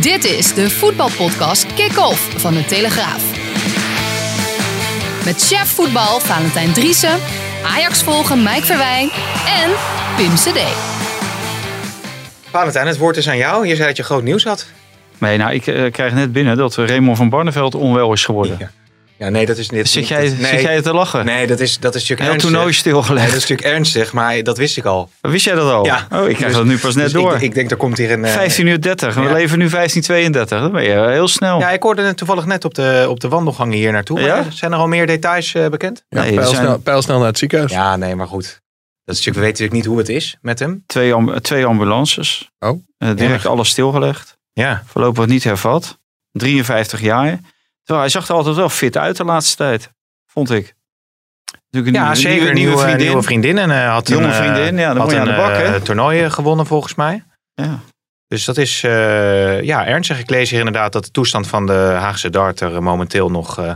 Dit is de voetbalpodcast Kick-Off van de Telegraaf. Met chef voetbal Valentijn Driessen, Ajax volgen Mike Verwijn en Pim CD. Valentijn, het woord is aan jou. Je zei dat je groot nieuws had. Nee, nou, ik eh, krijg net binnen dat Raymond van Barneveld onwel is geworden. Ja. Ja, nee, dat is niet. Zit jij, nee, zit jij te lachen? Nee, dat is, dat is natuurlijk Heel ernstig. toernooi stilgelegd. Nee, dat is natuurlijk ernstig, maar dat wist ik al. Wist jij dat al? Ja. Oh, ik krijg Dus- dat nu pas net dus door. Ik, ik denk, er komt hier een... eh, 15 uur 30. We leven nu 1532. Dan ben je heel snel. Ja, ik hoorde het toevallig net op de, op de wandelgangen hier naartoe. Ja? Zijn er al meer details eh, bekend? Ja, Nee, pijlsnel, zijn- pijlsnel naar het ziekenhuis. Ja, nee, maar goed. Dat is natuurlijk, we weten natuurlijk niet hoe het is met hem. Twee, am- twee ambulances. Oh. Eh, direct alles stilgelegd. Ja. Voorlopig niet hervat. 53 jaar. Terwijl hij zag er altijd wel fit uit de laatste tijd. Vond ik. Natuurlijk een Ja, nieuwe, zeker. nieuwe, nieuwe vriendin. Nieuwe vriendin. En eh, had Jonge een, eh, vriendin, ja, dan had moet je aan een, de bak, hè? eh, toernooi eh, gewonnen volgens mij. Ja. Dus dat is eh, ja, ernstig. Ik lees hier inderdaad dat de toestand van de Haagse darter eh, momenteel nog eh,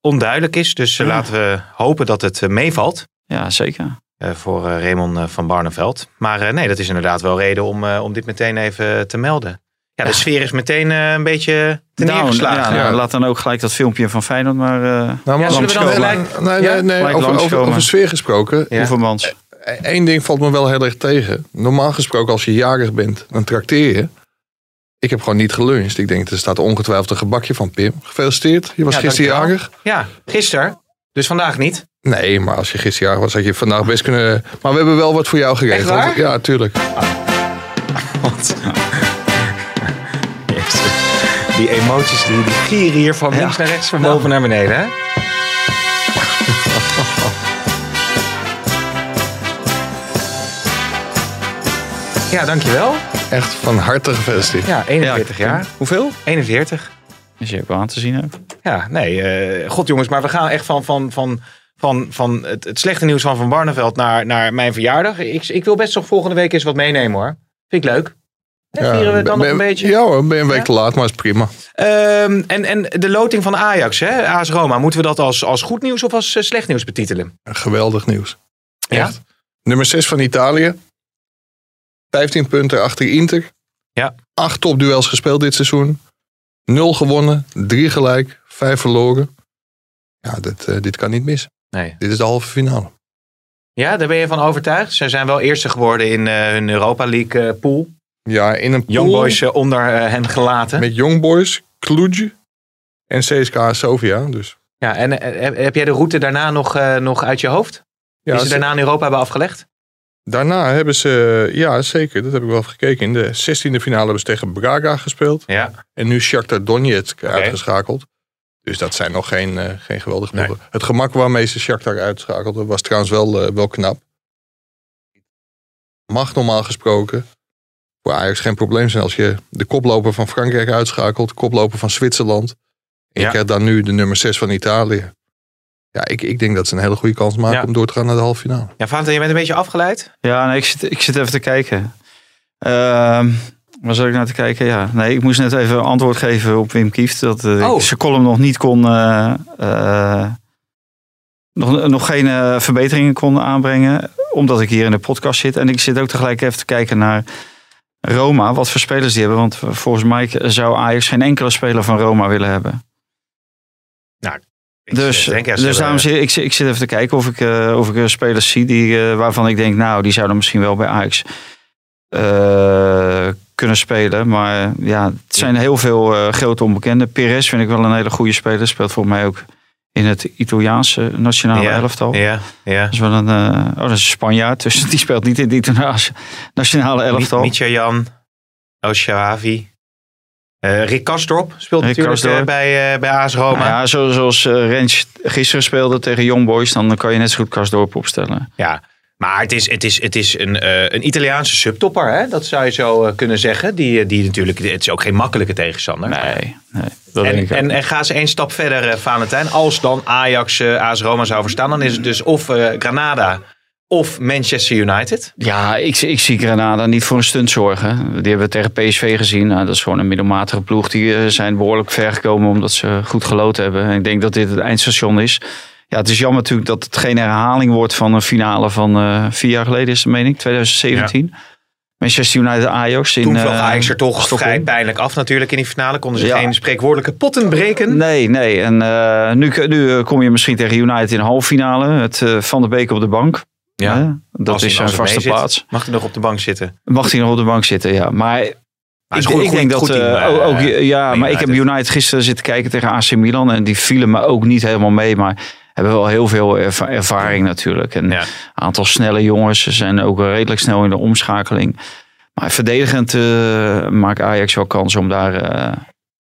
onduidelijk is. Dus eh, Ja. laten we hopen dat het eh, meevalt ja, zeker. eh, voor eh, Raymond eh, van Barneveld. Maar eh, nee, dat is inderdaad wel reden om, eh, om dit meteen even te melden. Ja, de sfeer is meteen eh, een beetje ten Down, neergeslagen. ja, nou, Ja. laat dan ook gelijk dat filmpje van Feyenoord maar uh, Nou, maar Ja, zullen we dan gelijk- Nee, nee, nee. Over, over, sfeer gesproken. Ja. Eén ding valt me wel heel erg tegen. Normaal gesproken, als je jarig bent, dan trakteer je. Ik heb gewoon niet geluncht. Ik denk, er staat ongetwijfeld een gebakje van Pim. Gefeliciteerd. Je was Ja, gisteren jarig. Ja, gisteren. Dus vandaag niet. Nee, maar als je gisteren jarig was, had je vandaag best kunnen... Maar we hebben wel wat voor jou geregeld. Echt waar? Ja, tuurlijk. Want... Jezus. Die emoties, die, die gieren hier van links naar rechts, van boven naar beneden. Hè? Ja, dankjewel. Echt van harte gefeliciteerd. Ja, 41 Ja, jaar. Hoeveel? 41. Als je ook wel aan te zien hebt. Ja, nee, eh, god jongens, maar we gaan echt van, van, van, van, van het, het slechte nieuws van Van Barneveld naar, naar mijn verjaardag. Ik, ik wil best nog volgende week eens wat meenemen hoor. Vind ik leuk. Hè, vieren we dan ben- nog een beetje? Ja hoor, ben je een week Ja? te laat, maar is prima. Ehm, en, en de loting van Ajax, hè? AS Roma, moeten we dat als, als goed nieuws of als eh, slecht nieuws betitelen? Geweldig nieuws. Ja? Echt. Nummer 6 van Italië. 15 punten achter Inter. Ja. Acht topduels gespeeld dit seizoen. 0 gewonnen, 3 gelijk, 5 verloren. Ja, dit, eh, dit kan niet mis. Nee. Dit is de halve finale. Ja, daar ben je van overtuigd. Ze zijn wel eerste geworden in eh, hun Europa League pool. Ja, in een Young pool Boys eh, onder eh, hen gelaten. met Young Boys, Cluj en CSKA Sofia. Dus Ja, en eh, heb jij de route daarna nog, nog uit je hoofd? ja, Die ze ze- daarna in Europa hebben afgelegd? daarna hebben ze, ja zeker, dat heb ik wel even gekeken. In de 16e finale hebben ze tegen Braga gespeeld. Ja. En nu Shakhtar Donetsk uitgeschakeld. Dus dat zijn nog geen, geen geweldige Nee. ploegen. Het gemak waarmee ze Shakhtar uitschakelden was trouwens wel, wel knap. Mag normaal gesproken voor Ajax geen probleem zijn als je de koploper van Frankrijk uitschakelt, de koploper van Zwitserland. En Ja. je krijgt dan nu de nummer 6 van Italië. Ja, ik, ik denk dat ze een hele goede kans maken Ja. om door te gaan naar de halve finale. Ja, Valentijn, je bent een beetje afgeleid. Ja, nee, ik, zit, ik zit even te kijken. Ehm waar zat ik naar te kijken? Ja, nee, ik moest net even antwoord geven op Wim Kieft. Dat eh, Oh. ik zijn column nog niet kon... eh, eh, nog, nog geen eh, verbeteringen kon aanbrengen. Omdat ik hier in de podcast zit. En ik zit ook tegelijk even te kijken naar Roma. Wat voor spelers die hebben. Want volgens mij zou Ajax geen enkele speler van Roma willen hebben. Ik, Dus, denk, dus zullen- daarom zit ik, ik zit even te kijken of ik, eh, of ik eh, spelers zie die, eh, waarvan ik denk, nou, die zouden misschien wel bij Ajax kunnen spelen. Maar ja, het zijn heel veel grote onbekenden. Perez vind ik wel een hele goede speler. Speelt volgens mij ook in het Italiaanse nationale Ja, elftal. Ja, ja. Dat is wel een, eh, oh, dat is een Spanjaard, dus die speelt niet in het Italiaanse nationale elftal. Mitja-Jan, Oshavi. Eh Rick Kastrop speelt Rick natuurlijk eh, bij, bij AS Roma. Nou ja, zo- zoals eh Rens gisteren speelde tegen Young Boys, dan kan je net zo goed Karsdorp opstellen. Ja, Maar het is, het is, het is een, eh, een Italiaanse subtopper, hè? dat zou je zo eh, kunnen zeggen. Die, die natuurlijk, het is ook geen makkelijke tegenstander. Nee, nee dat denk En, ik ook. en, en gaan ze één stap verder, eh, Valentijn. Als dan Ajax, eh AS Roma zou verstaan, dan is het dus of eh, Granada of Manchester United. Ja, ik, ik zie Granada niet voor een stunt zorgen. Die hebben we tegen PSV gezien. Nou, dat is gewoon een middelmatige ploeg. Die eh, zijn behoorlijk ver gekomen omdat ze goed geloten hebben. En ik denk dat dit het eindstation is. Ja, het is jammer natuurlijk dat het geen herhaling wordt van een finale van eh, vier jaar geleden is het, meen ik, 2017. Manchester United Ajax in Toen vloog eh, Ajax er toch Stockholm. vrij pijnlijk af natuurlijk in die finale. Konden ze Ja. geen spreekwoordelijke potten breken. Nee, nee. En eh, nu, nu kom je misschien tegen United in de halve finale. Het Van de Beek op de bank. Ja. Dat Als is zijn vaste zit. plaats. Mag hij nog op de bank zitten? Mag hij nog op de bank zitten, ja. Maar ik, goed- ik goed- denk dat goed team, ook, ook- ja, maar ik heb United. United gisteren zitten kijken tegen AC Milan en die vielen me ook niet helemaal mee, maar hebben wel heel veel erva- ervaring natuurlijk. En Ja. een aantal snelle jongens, ze zijn ook redelijk snel in de omschakeling. Maar verdedigend eh, maakt Ajax wel kans om daar, eh,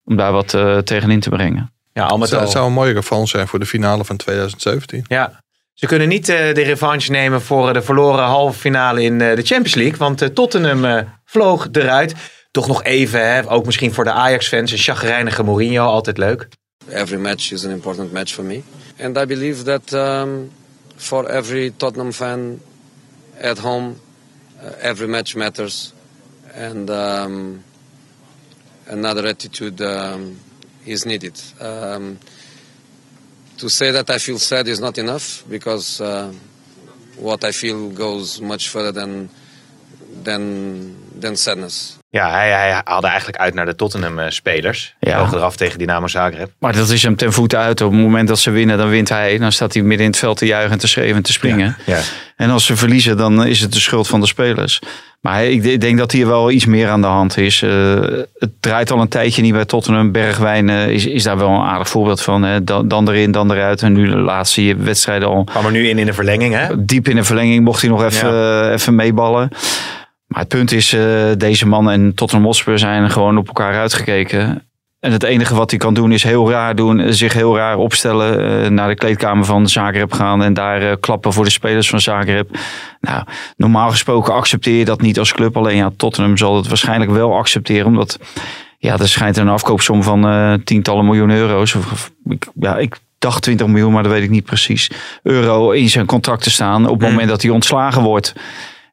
om daar wat eh, tegenin te brengen. Ja, al met Het al. zou een mooie revanche zijn voor de finale van 2017. Ja. Ze kunnen niet eh, de revanche nemen voor de verloren halve finale in eh, de Champions League. Want Tottenham eh, vloog eruit. Toch nog even, hè, ook misschien voor de Ajax-fans, een chagrijnige Mourinho, altijd leuk. Every match is an important match for me. And I believe that um, for every Tottenham fan at home, uh, every match matters. And um, another attitude um, is needed. Um, to say that I feel sad is not enough because uh, what I feel goes much further than, than, than sadness. Ja, hij, hij haalde eigenlijk uit naar de Tottenham-spelers. Ja. Ja. eraf tegen Dynamo Zagreb. Maar dat is hem ten voeten uit. Op het moment dat ze winnen, dan wint hij. Dan staat hij midden in het veld te juichen en te schreeuwen en te springen. Ja. En als ze verliezen, dan is het de schuld van de spelers. Maar ik ik denk dat hier wel iets meer aan de hand is. Eh, het draait al een tijdje niet bij Tottenham. Bergwijn eh, is, is daar wel een aardig voorbeeld van. Hè. Dan, dan erin, dan eruit. En nu de laatste wedstrijden al Kwam er nu in in de verlenging, hè? diep in de verlenging. Mocht hij nog even, eh, even meeballen. Maar het punt is, eh, deze man en Tottenham Hotspur zijn gewoon op elkaar uitgekeken. En het enige wat hij kan doen is heel raar doen. Zich heel raar opstellen. eh, naar de kleedkamer van Zagreb gaan. En daar eh, klappen voor de spelers van Zagreb. Nou, normaal gesproken accepteer je dat niet als club. Alleen ja, Tottenham zal het waarschijnlijk wel accepteren. Omdat ja, er schijnt een afkoopsom van eh, tientallen miljoen euro's. Of, ja, ik dacht 20 miljoen, maar dat weet ik niet precies. Euro in zijn contract te staan op het moment dat hij ontslagen wordt.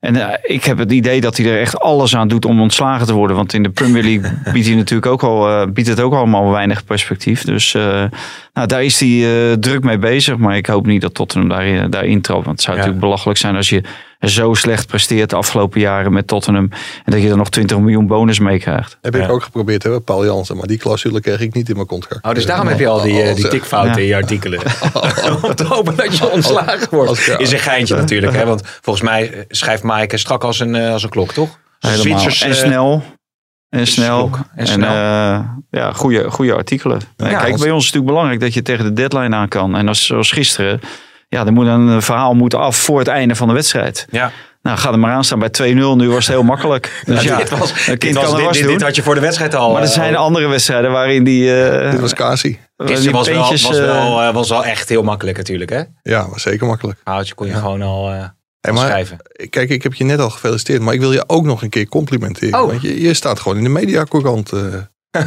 En eh, ik heb het idee dat hij er echt alles aan doet om ontslagen te worden. Want in de Premier League biedt hij natuurlijk ook al, eh, biedt het ook allemaal weinig perspectief. Dus eh, nou, daar is hij druk mee bezig. Maar ik hoop niet dat Tottenham daarin, daarin trapt. Want het zou Ja. natuurlijk belachelijk zijn als je zo slecht presteert de afgelopen jaren met Tottenham. En dat je er nog 20 miljoen bonus mee krijgt. Heb ik Ja. ook geprobeerd, hè, Paul Jansen. Maar die clausule kreeg ik niet in mijn contract. Oh, dus daarom heb je al die, eh, die tikfouten Ja. in je artikelen. Om te hopen dat je ontslagen wordt. Is een geintje natuurlijk. Hè? Want volgens mij eh, schrijft Maaike strak als een, eh, als een klok, toch? Helemaal. Zwitsers, en snel. En snel. En snel. ja, goede, goede artikelen. Ja, Kijk, als- bij ons is het natuurlijk belangrijk dat je tegen de deadline aan kan. En als, zoals gisteren, ja, dan moet een verhaal moeten af voor het einde van de wedstrijd. Ja. Nou, ga er maar aan staan bij 2-0. Nu was het heel makkelijk. Dus ja, dit was, een dit, was, er dit, was dit, doen. dit had je voor de wedstrijd al. maar er eh, zijn andere wedstrijden waarin die, eh Dit was Kasi. Gisteren die was wel, was, eh, wel, eh, was wel echt heel makkelijk natuurlijk. Hè? Ja, was zeker makkelijk. Houtje kon je gewoon al eh, Hey, maar, schrijven. kijk, ik heb je net al gefeliciteerd. Maar ik wil je ook nog een keer complimenteren. Oh. Want je, je staat gewoon in de mediacourant. eh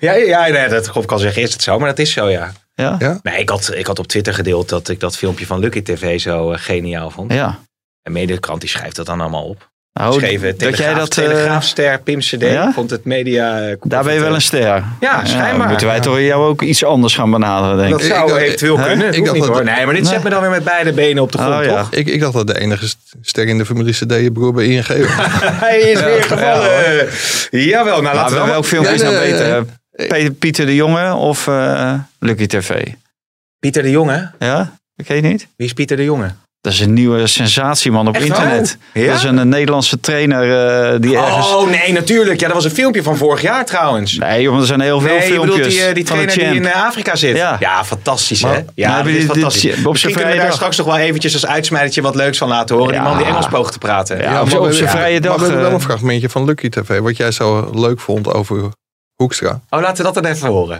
ja, ja nee, dat ik kan zeggen is het zo, maar dat is zo ja. Ja? Ja. Nee, ik had, ik had op Twitter gedeeld dat ik dat filmpje van Lucky TV zo eh, geniaal vond. ja. En Mediakrant die schrijft dat dan allemaal op. Nou, Schreven, dat jij dat... eh, Telegraafster Pim CD ja? vond het media... eh, daar ben je wel een ster. Ja, schijnbaar. moeten wij toch jou ook iets anders gaan benaderen, denk Dat ik. zou Ik dacht- eventueel Hè? kunnen. Ik Ik dacht niet, dat- hoor. Nee, maar dit Nee. zet me dan weer met beide benen op de grond, Oh, ja. toch? ik, ik dacht dat de enige ster in de familie CD je broer bij ING was. Hij is weer gevallen. Jawel, nou Maar laten we welk filmpje is Ja, nou beter? Nee. Peter, Pieter de Jonge of eh, Lucky TV? Pieter de Jonge. Ja, dat ken je niet? Wie is Pieter de Jonge? Dat is een nieuwe sensatieman op Echt internet. Ja? Dat is een, eh, Nederlandse trainer eh, die ergens... Oh nee, natuurlijk. Ja, dat was een filmpje van vorig jaar trouwens. Nee, jongen, er zijn heel veel Nee, je filmpjes bedoelt die, eh, die trainer die in eh, Afrika zit. Ja. Ja, fantastisch Maar- hè? Ja, Nou, dat die- is fantastisch. op zijn Misschien kunnen we daar straks nog wel eventjes als uitsmijtertje wat leuks van laten horen. Die man die Engels poogt te praten. Ja, Ja. op, maar op we- zijn ja, vrije Maar dag. we hebben wel eh, een fragmentje van Lucky TV. Wat jij zo leuk vond over Hoekstra. Oh, laten we dat dan even horen.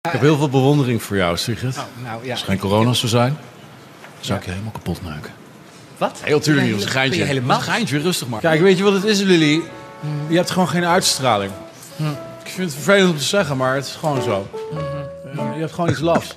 Ik heb heel veel bewondering voor jou, Sigrid. Als het geen corona zou zijn, zou ik je helemaal kapot neuken. Wat? Heel tuurlijk niet, dat is een je geintje. helemaal- een geintje, rustig maar. Kijk, weet je wat het is, Lily? Je hebt gewoon geen uitstraling. Ik vind het vervelend om te zeggen, maar het is gewoon zo. Je hebt gewoon iets lafs.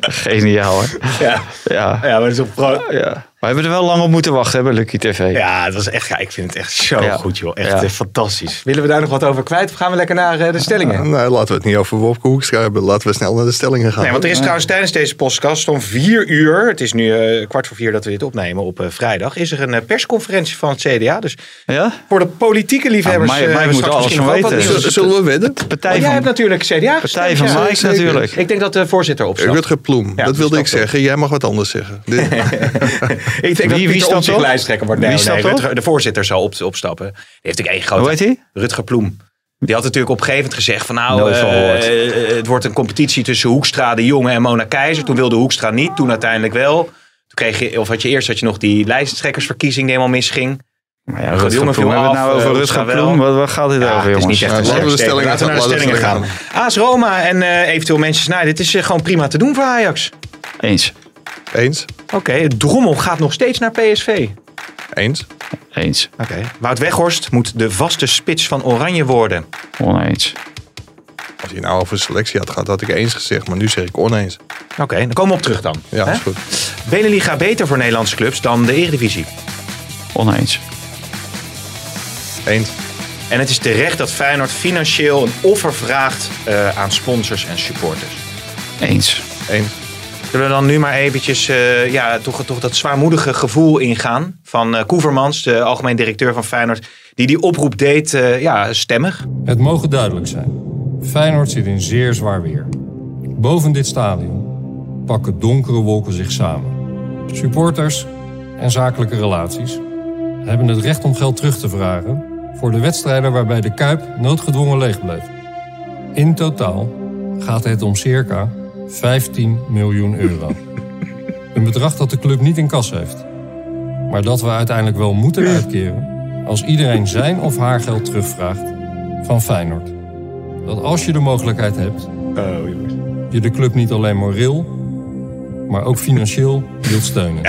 Geniaal, hè? Ja, Ja. ja maar dat is op ja. We hebben er wel lang op moeten wachten hè, bij Lucky TV. Ja, dat was echt, ja, ik vind het echt zo Ja. goed, joh. Echt Ja. eh, fantastisch. Willen we daar nog wat over kwijt of gaan we lekker naar eh, de stellingen? Nee, laten we het niet over Wopke Hoekstra hebben. Laten we snel naar de stellingen gaan. Nee, want er is trouwens tijdens deze podcast om vier uur, het is nu eh, kwart voor vier dat we dit opnemen op eh, vrijdag, is er een persconferentie van het CDA. Dus Ja? voor de politieke liefhebbers hebben we moet alles van weten. Zullen we wedden? Partij Want jij van, hebt natuurlijk CDA partij van ja. Mike natuurlijk. Ik denk dat de voorzitter opstapt. Rutger Ploem, Ja, dat wilde ik op. zeggen. Jij mag wat anders zeggen. Ik denk Wie- dat Pieter lijsttrekker wordt. Nee, Wie nee? Rutger- de voorzitter zal op, opstappen. Die heeft natuurlijk één Hoe grote... heet hij? Rutger Ploem. Die had natuurlijk op een gegeven moment gezegd van nou, eh, eh, het wordt een competitie tussen Hoekstra de Jonge en Mona Keizer. Toen wilde Hoekstra niet, toen uiteindelijk wel. Toen kreeg je, of had je eerst had je nog die lijsttrekkersverkiezing die helemaal misging. Maar ja, Rutger Ploem Ploem. viel Hebben we het nou over eh, Rutger Ploem? Wat, waar gaat dit Ja, over, het is jongens? niet echt laten we de stellingen Laten we naar de stellingen gaan. AS Roma en eventueel Manchester United. Dit is gewoon prima te doen voor Ajax. Eens. Eens? Oké, het drommel gaat nog steeds naar PSV. Eens? Eens. Oké. Wout Weghorst moet de vaste spits van Oranje worden. Oneens. Als je nou over selectie had gehad, had ik eens gezegd. Maar nu zeg ik oneens. Oké, dan komen we op terug dan. Ja, is goed. Beneliga beter voor Nederlandse clubs dan de Eredivisie. Oneens. Eens. En het is terecht dat Feyenoord financieel een offer vraagt eh, aan sponsors en supporters. Eens. Eens. Zullen we dan nu maar eventjes eh, ja, toch, toch dat zwaarmoedige gevoel ingaan van eh Koevermans, de algemeen directeur van Feyenoord, die die oproep deed, eh, ja, stemmig. Het mogen duidelijk zijn. Feyenoord zit in zeer zwaar weer. Boven dit stadion pakken donkere wolken zich samen. Supporters en zakelijke relaties hebben het recht om geld terug te vragen voor de wedstrijden waarbij de Kuip noodgedwongen leeg bleef. In totaal gaat het om circa 15 miljoen euro. Een bedrag dat de club niet in kas heeft. Maar dat we uiteindelijk wel moeten uitkeren als iedereen zijn of haar geld terugvraagt van Feyenoord. Dat als je de mogelijkheid hebt, Oh, je de club niet alleen moreel, maar ook financieel wilt steunen.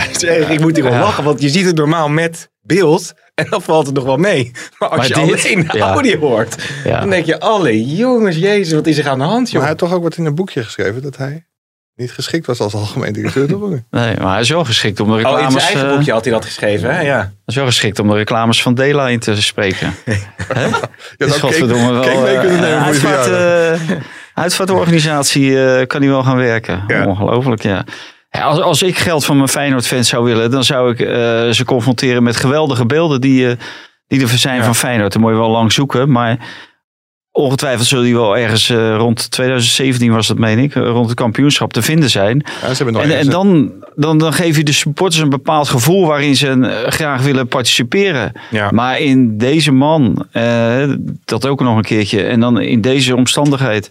Ik moet hier wel Ja. lachen, want je ziet het normaal met beeld en dan valt het nog wel mee. Maar als Maar je dit- alleen de ja. audio hoort, Ja. dan denk je, alle jongens, jezus, wat is er aan de hand, Maar joh? hij had toch ook wat in een boekje geschreven dat hij niet geschikt was als algemeen directeur te worden. Nee, maar hij is wel geschikt om de Oh, in reclames... zijn eigen eh, boekje had hij dat geschreven, hè? Ja. hij is wel geschikt om de reclames van Dela in te spreken. Hè? Ja, Is dat godverdomme wel, keek mee kunnen nemen voor Uitvaartorganisatie eh, kan hij wel gaan werken. Ja. Ongelooflijk, ja. Ja, als, als ik geld van mijn Feyenoord-fans zou willen, dan zou ik eh, ze confronteren met geweldige beelden die, eh, die er zijn Ja. van Feyenoord. Dan moet je wel lang zoeken, maar ongetwijfeld zullen die wel ergens rond 2017 was dat, meen ik, rond het kampioenschap te vinden zijn. Ja, ze hebben nog En, dan, dan, dan geef je de supporters een bepaald gevoel waarin ze graag willen participeren. Ja. Maar in deze man, dat ook nog een keertje, en dan in deze omstandigheid,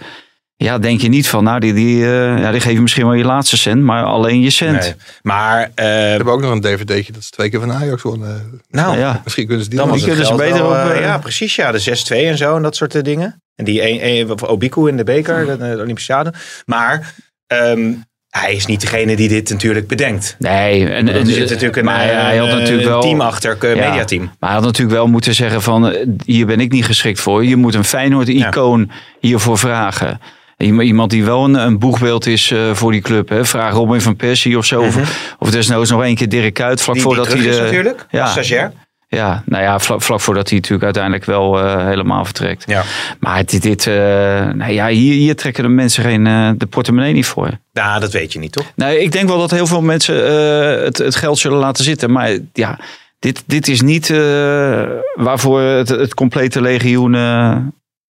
ja, denk je niet van, nou, die, die, eh, ja, die geef je misschien wel je laatste cent, maar alleen je cent. Nee. Maar, eh, Ze hebben ook nog een dvd'tje dat ze twee keer van Ajax wonnen. nou, Ja. Misschien kunnen ze die dan nog kunnen ze beter wel, op, eh, ja, precies, ja. De 6-2 en zo en dat soort dingen. En die een, een, of Obiku in de beker, de, de Olympische Stadion. Maar ehm, hij is niet degene die dit natuurlijk bedenkt. Nee, en, Er en, zit natuurlijk een, maar hij, had een, natuurlijk wel, team achter, een Ja. mediateam. Maar hij had natuurlijk wel moeten zeggen van, hier ben ik niet geschikt voor. Je moet een Feyenoord-icoon hiervoor vragen. Iem- Iemand die wel een, een boegbeeld is eh, voor die club. Hè. Vraag Robin van Persie of zo. Of, of desnoods nog één keer Dirk Kuyt. Vlak Mhm. Die, voordat hij is de, natuurlijk, ja. stagiair. Ja, nou ja, vlak, vlak voordat hij natuurlijk uiteindelijk wel eh, helemaal vertrekt. Ja. Maar dit, dit eh, nou ja, hier, hier trekken de mensen geen, de portemonnee niet voor. Nou, dat weet je niet, toch? Nou, ik denk wel dat heel veel mensen het, het geld zullen laten zitten. Maar ja, dit, dit is niet waarvoor het, het complete legioen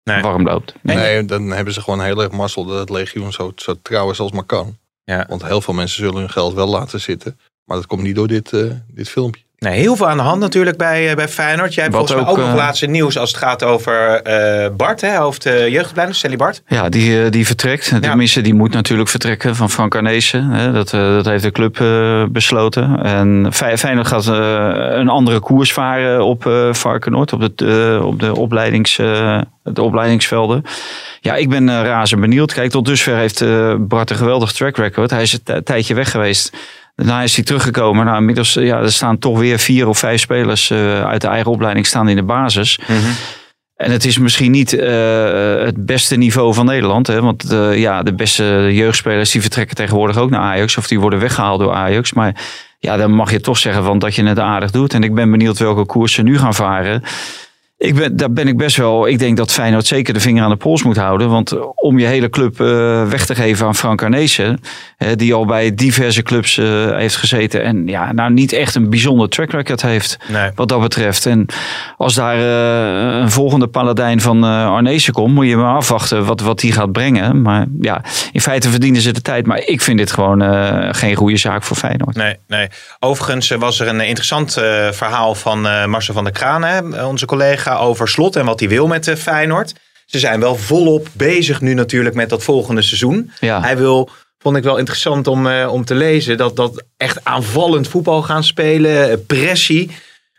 Nee. warm loopt. Nee, dan hebben ze gewoon heel erg mazzel dat het legioen zo, zo trouw is als maar kan. Ja. Want heel veel mensen zullen hun geld wel laten zitten. Maar dat komt niet door dit, eh, dit filmpje. Nee, heel veel aan de hand natuurlijk bij, eh, bij Feyenoord. Jij hebt Wat volgens mij ook, nog eh, laatste nieuws als het gaat over eh, Bart, hè, hoofd uh, jeugdopleiding, Sally Bart. Ja, die, die vertrekt. Tenminste, die moet natuurlijk vertrekken van Frank Arnezen. Hè. Dat, dat heeft de club besloten. En Fey- Feyenoord gaat een andere koers varen op eh Varkenoord. Op, de, op de, opleidings, de opleidingsvelden. Ja, ik ben razend benieuwd. Kijk, tot dusver heeft Bart een geweldig track record. Hij is een tijdje weg geweest. Daarna is hij teruggekomen. Nou, inmiddels eh, ja, er staan toch weer vier of vijf spelers eh, uit de eigen opleiding staan in de basis. En het is misschien niet eh, het beste niveau van Nederland. Hè? Want ja, de beste jeugdspelers die vertrekken tegenwoordig ook naar Ajax. Of die worden weggehaald door Ajax. Maar ja, dan mag je toch zeggen van dat je het aardig doet. En ik ben benieuwd welke koers ze nu gaan varen. Ik ben, daar ben ik best wel. Ik denk dat Feyenoord zeker de vinger aan de pols moet houden. Want om je hele club eh, weg te geven aan Frank Arnezen. hè, die al bij diverse clubs eh, heeft gezeten. En ja, nou niet echt een bijzonder track record heeft. Nee. Wat dat betreft. En als daar eh, een volgende paladijn van eh Arnezen komt. Moet je maar afwachten wat, wat die gaat brengen. Maar ja, in feite verdienen ze de tijd. Maar ik vind dit gewoon eh, geen goede zaak voor Feyenoord. Nee, nee. Overigens eh, was er een interessant eh, verhaal van eh, Marcel van der Kraan, hè, onze collega, over slot en wat hij wil met eh, Feyenoord. Ze zijn wel volop bezig nu natuurlijk met dat volgende seizoen. Ja. Hij wil, vond ik wel interessant om, eh, om te lezen, dat, dat echt aanvallend voetbal gaan spelen, eh, pressie.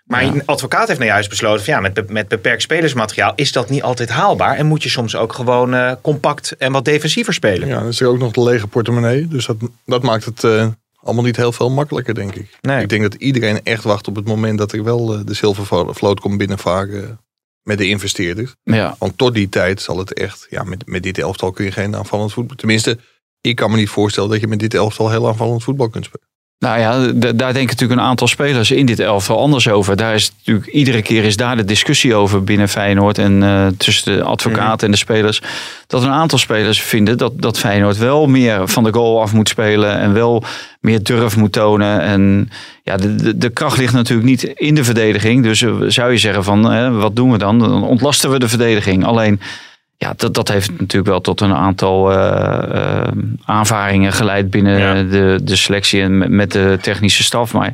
Maar een advocaat heeft nou juist besloten van ja, met, met beperkt spelersmateriaal is dat niet altijd haalbaar. En moet je soms ook gewoon eh, compact en wat defensiever spelen. Ja, dan is er ook nog de lege portemonnee. Dus dat, dat maakt het eh, allemaal niet heel veel makkelijker, denk ik. Nee. Ik denk dat iedereen echt wacht op het moment dat er wel eh, de zilvervloot komt binnenvaren met de investeerders. Ja. Want tot die tijd zal het echt, ja, met, met dit elftal kun je geen aanvallend voetbal. Tenminste, ik kan me niet voorstellen dat je met dit elftal heel aanvallend voetbal kunt spelen. Nou ja, daar denken natuurlijk een aantal spelers in dit elftal anders over. Daar is natuurlijk iedere keer is daar de discussie over binnen Feyenoord en eh, tussen de advocaat en de spelers. Dat een aantal spelers vinden dat, dat Feyenoord wel meer van de goal af moet spelen en wel meer durf moet tonen. En ja, de, de, de kracht ligt natuurlijk niet in de verdediging. Dus eh, zou je zeggen van, eh, wat doen we dan? Dan ontlasten we de verdediging. Alleen ja, dat, dat heeft natuurlijk wel tot een aantal eh, aanvaringen geleid binnen Ja. de, de selectie en met, de technische staf. Maar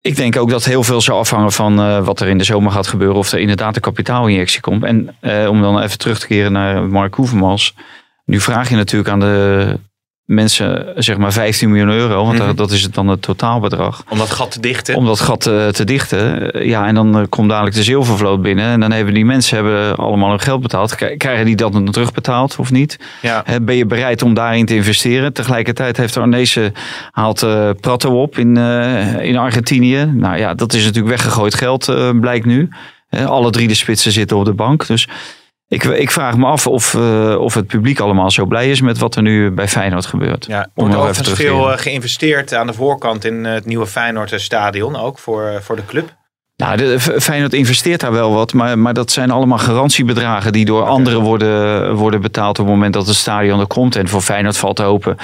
ik denk ook dat heel veel zal afhangen van eh, wat er in de zomer gaat gebeuren. Of er inderdaad een kapitaalinjectie komt. En om dan even terug te keren naar Mark Hoevermans. Nu vraag je natuurlijk aan de mensen zeg maar 15 miljoen euro. Want Mhm. dat- dat is het dan het totaalbedrag Om dat gat te dichten. om dat gat eh, te dichten. Ja, en dan eh, komt dadelijk de zilvervloot binnen. En dan hebben die mensen hebben allemaal hun geld betaald. Krijgen die dat dan terugbetaald of niet? Ja. Ben je bereid om daarin te investeren? Tegelijkertijd heeft Arnezen haalt eh Prato op in, in Argentinië. Nou ja, dat is natuurlijk weggegooid geld, blijkt nu. Alle drie de spitsen zitten op de bank. Dus ik, ik vraag me af of, eh, of het publiek allemaal zo blij is met wat er nu bij Feyenoord gebeurt. Ja, er wordt overigens veel eh, geïnvesteerd aan de voorkant in eh, het nieuwe Feyenoord stadion ook voor, voor de club. Nou, de, Feyenoord investeert daar wel wat, maar, maar dat zijn allemaal garantiebedragen die door anderen worden, worden betaald op het moment dat het stadion er komt. En voor Feyenoord valt te hopen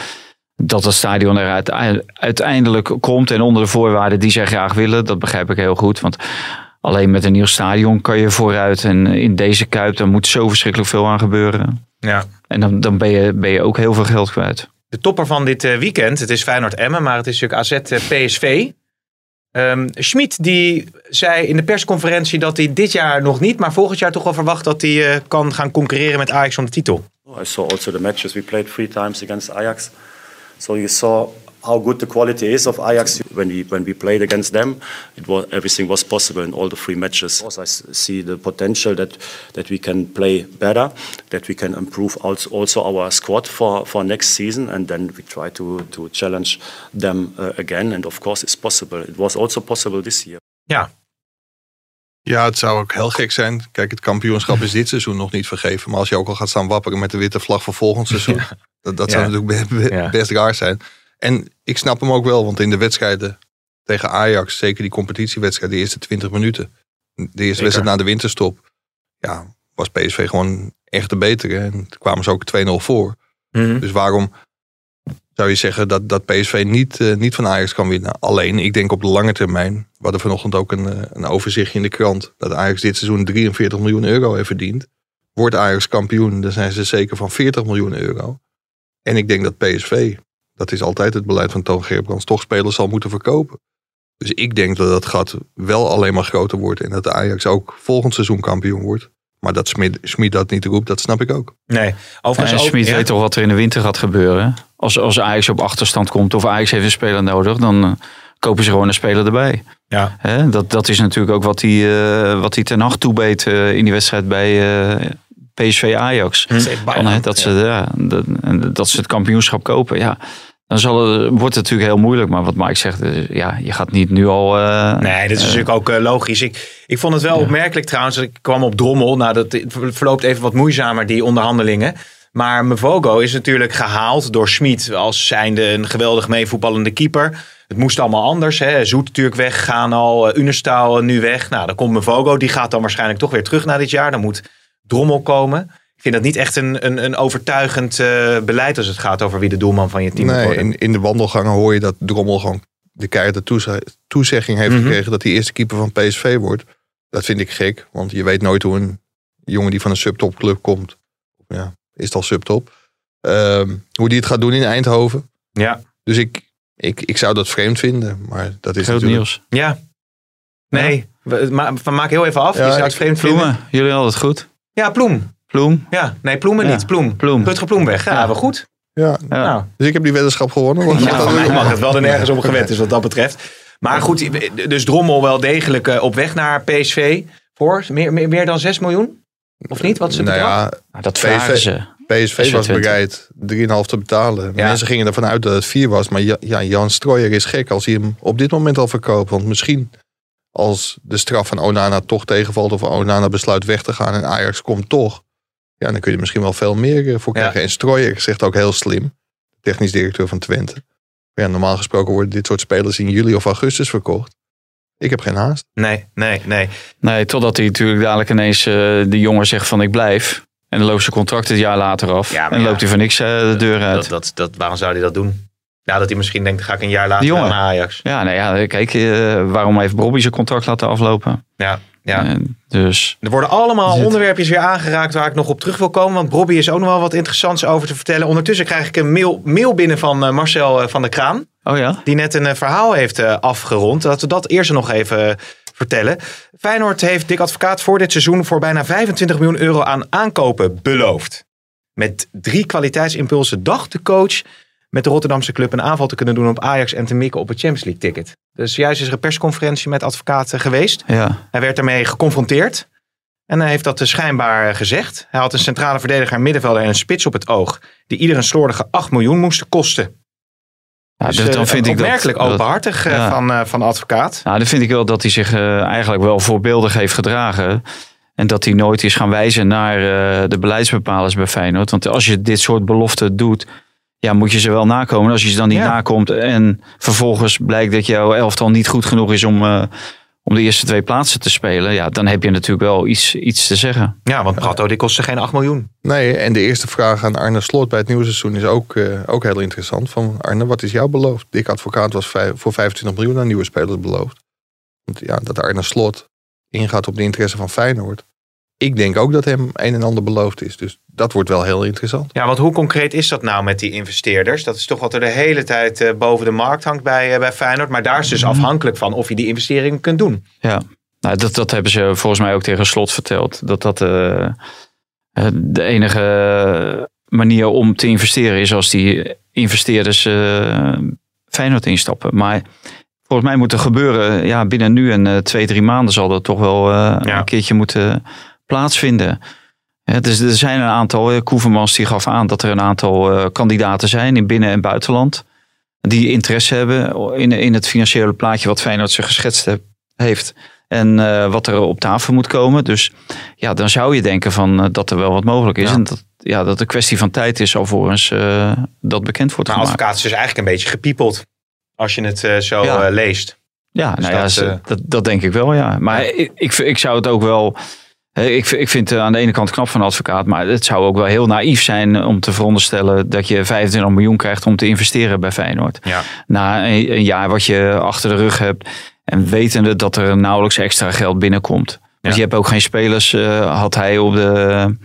dat het stadion er uite- uiteindelijk komt en onder de voorwaarden die zij graag willen. Dat begrijp ik heel goed, want alleen met een nieuw stadion kan je vooruit. En in deze Kuip, daar moet zo verschrikkelijk veel aan gebeuren. Ja. En dan, dan ben, je, ben je ook heel veel geld kwijt. De topper van dit eh, weekend, het is Feyenoord Emmen, maar het is natuurlijk AZ eh, PSV. Ehm Schmid die zei in de persconferentie dat hij dit jaar nog niet, maar volgend jaar toch wel verwacht dat hij eh, kan gaan concurreren met Ajax om de titel. I saw also the matches we played three times against Ajax. So you saw how good the quality is of Ajax when we when we played against them. It was everything was possible in all the three matches. Also, I see the potential that that we can play better, that we can improve also, also our squad for, for next season, and then we try to to challenge them uh, again. And of course, it's possible. It was also possible this year. Ja, Ja, het zou ook heel gek zijn. Kijk, het kampioenschap is dit seizoen nog niet vergeven. Maar als je ook al gaat staan wapperen met de witte vlag voor volgend seizoen. Dat, dat zou natuurlijk be- be- Ja. best raar zijn. En ik snap hem ook wel, want in de wedstrijden tegen Ajax, zeker die competitiewedstrijd, de eerste 20 minuten. De eerste Zeker. wedstrijd na de winterstop. Ja, was PSV gewoon echt de betere. En kwamen ze ook 2-0 voor. Mhm. Dus waarom zou je zeggen dat, dat PSV niet, eh, niet van Ajax kan winnen? Alleen, ik denk op de lange termijn. We hadden vanochtend ook een, eh, een overzichtje in de krant. Dat Ajax dit seizoen 43 miljoen euro heeft verdiend. Wordt Ajax kampioen, dan zijn ze zeker van 40 miljoen euro. En ik denk dat PSV, dat is altijd het beleid van Toon Gerbrands, toch spelers zal moeten verkopen. Dus ik denk dat dat gat wel alleen maar groter wordt. En dat de Ajax ook volgend seizoen kampioen wordt. Maar dat Smit, dat niet roept, dat snap ik ook. Nee, overigens En ook... Smit ja. weet toch wat er in de winter gaat gebeuren. Als, als Ajax op achterstand komt of Ajax heeft een speler nodig, dan eh, kopen ze gewoon een speler erbij. Ja. Hè, dat, dat is natuurlijk ook wat hij, eh, wat hij ten nacht toebeet eh, in die wedstrijd bij eh, PSV Ajax. Hm. Dat, ze, ja, dat, en dat ze het kampioenschap kopen. Ja, dan zal het, wordt het natuurlijk heel moeilijk. Maar wat Mike zegt, eh, ja, je gaat niet nu al... eh, Nee, dit is eh, natuurlijk ook logisch. Ik, ik vond het wel opmerkelijk trouwens. Ik kwam op Drommel. Nou, dat verloopt even wat moeizamer, die onderhandelingen. Maar Mvogo is natuurlijk gehaald door Schmid als zijnde een geweldig meevoetballende keeper. Het moest allemaal anders. Hè. Zoet natuurlijk weggaan al. Uh, nu weg. Nou, dan komt Mvogo. Die gaat dan waarschijnlijk toch weer terug na dit jaar. Dan moet Drommel komen. Ik vind dat niet echt een, een, een overtuigend eh, beleid als het gaat over wie de doelman van je team moet Nee, worden. in, in de wandelgangen hoor je dat Drommel gewoon de keiharde toeze- toezegging heeft Mhm. gekregen dat hij eerste keeper van PSV wordt. Dat vind ik gek, want je weet nooit hoe een jongen die van een subtopclub komt, ja, is het al subtop, ehm, hoe die het gaat doen in Eindhoven. Ja. Dus ik, ik, ik zou dat vreemd vinden, maar dat is Groot natuurlijk... nieuws. Ja. Nee, we, ma, we maken heel even af. Ja, je zou het vreemd vinden. Ploemen, jullie hadden het goed. Ja, Ploem. Ploem. Ja, nee, Ploemen Ja. niet. Ploem. Ploem. Rutger Ploem weg. Ja, Ja. wel goed. Ja, Ja. Nou, dus ik heb die weddenschap gewonnen. mij mag het wel er nergens op gewend is wat dat betreft. Maar goed, dus Drommel wel degelijk eh, op weg naar PSV. Voor meer, meer, meer dan 6 miljoen? Of niet? Wat het nou ja, Nou, dat PSV vragen ze. PSV was 26. bereid 3,5 te betalen. Ja. Mensen gingen ervan uit dat het 4 was. Maar ja, ja, Jan Strooijer is gek als hij hem op dit moment al verkoopt. Want misschien als de straf van Onana toch tegenvalt... of Onana besluit weg te gaan en Ajax komt toch... ja, dan kun je er misschien wel veel meer eh, voor Ja. krijgen. En Strooijer zegt ook heel slim, technisch directeur van Twente... Ja, normaal gesproken worden dit soort spelers in juli of augustus verkocht. Ik heb geen haast. Nee, nee, nee. Nee, totdat hij natuurlijk dadelijk ineens eh de jongen zegt van ik blijf. En dan loopt zijn contract het jaar later af. Ja, en ja. loopt hij voor niks eh, de deur uit. Dat, dat, dat, waarom zou hij dat doen? Ja, dat hij misschien denkt, ga ik een jaar later naar Ajax. Ja, nou ja, kijk, waarom heeft Bobby zijn contract laten aflopen? Ja, ja. Eh, dus Er worden allemaal Zit- onderwerpjes weer aangeraakt waar ik nog op terug wil komen. Want Bobby is ook nog wel wat interessants over te vertellen. Ondertussen krijg ik een mail, mail binnen van eh, Marcel eh, van der Kraan. Oh ja? Die net een verhaal heeft afgerond. Laten we dat eerst nog even vertellen. Feyenoord heeft Dick Advocaat voor dit seizoen voor bijna 25 miljoen euro aan aankopen beloofd. Met drie kwaliteitsimpulsen dacht de coach met de Rotterdamse club een aanval te kunnen doen op Ajax en te mikken op het Champions League ticket. Dus juist is er een persconferentie met advocaat eh, geweest. Ja. Hij werd daarmee geconfronteerd. En hij heeft dat dus schijnbaar eh, gezegd. Hij had een centrale verdediger, een middenvelder en een spits op het oog. Die ieder een slordige 8 miljoen moesten kosten. Ja, Dus, dus eh, dan vind ik dat, openhartig ja. van, van de advocaat. Nou, dan vind ik wel dat hij zich eigenlijk wel voorbeeldig heeft gedragen. En dat hij nooit is gaan wijzen naar de beleidsbepalers bij Feyenoord. Want als je dit soort beloften doet, ja, moet je ze wel nakomen. Als je ze dan niet Ja. nakomt en vervolgens blijkt dat jouw elftal niet goed genoeg is om, eh, om de eerste twee plaatsen te spelen. Ja, dan heb je natuurlijk wel iets, iets te zeggen. Ja, want Prato die kostte geen 8 miljoen. Nee, en de eerste vraag aan Arne Slot bij het nieuwe seizoen is ook, eh, ook heel interessant. Van Arne, wat is jou beloofd? Dick Advocaat was voor 25 miljoen aan nieuwe spelers beloofd. Want ja, dat Arne Slot ingaat op de interesse van Feyenoord. Ik denk ook dat hem een en ander beloofd is. Dus dat wordt wel heel interessant. Ja, want hoe concreet is dat nou met die investeerders? Dat is toch wat er de hele tijd eh, boven de markt hangt bij, eh, bij Feyenoord. Maar daar is dus afhankelijk van of je die investeringen kunt doen. Ja, nou, dat, dat hebben ze volgens mij ook tegen Slot verteld. Dat dat eh, de enige manier om te investeren is als die investeerders eh Feyenoord instappen. Maar volgens mij moet er gebeuren, ja, binnen nu en eh, twee, drie maanden zal dat toch wel eh, Ja. een keertje moeten plaatsvinden. Dus er zijn een aantal, Koevermans die gaf aan dat er een aantal eh, kandidaten zijn in binnen- en buitenland. Die interesse hebben in, in het financiële plaatje wat Feyenoord zich geschetst heeft. En eh, wat er op tafel moet komen. Dus ja, dan zou je denken van, eh, dat er wel wat mogelijk is. Ja. En dat, ja, dat het een kwestie van tijd is alvorens eh dat bekend wordt Maar gemaakt. advocaat is dus eigenlijk een beetje gepiepeld. Als je het zo Ja. leest. Ja, Dus nou ja, dat, ze- eh, dat, dat denk ik wel, ja. Maar ik, ik, ik zou het ook wel... Ik, ik vind het aan de ene kant knap van een advocaat, maar het zou ook wel heel naïef zijn om te veronderstellen dat je 25 miljoen krijgt om te investeren bij Feyenoord. Ja. Na een, een jaar wat je achter de rug hebt en wetende dat er nauwelijks extra geld binnenkomt. Dus Ja. je hebt ook geen spelers, eh, had hij op de,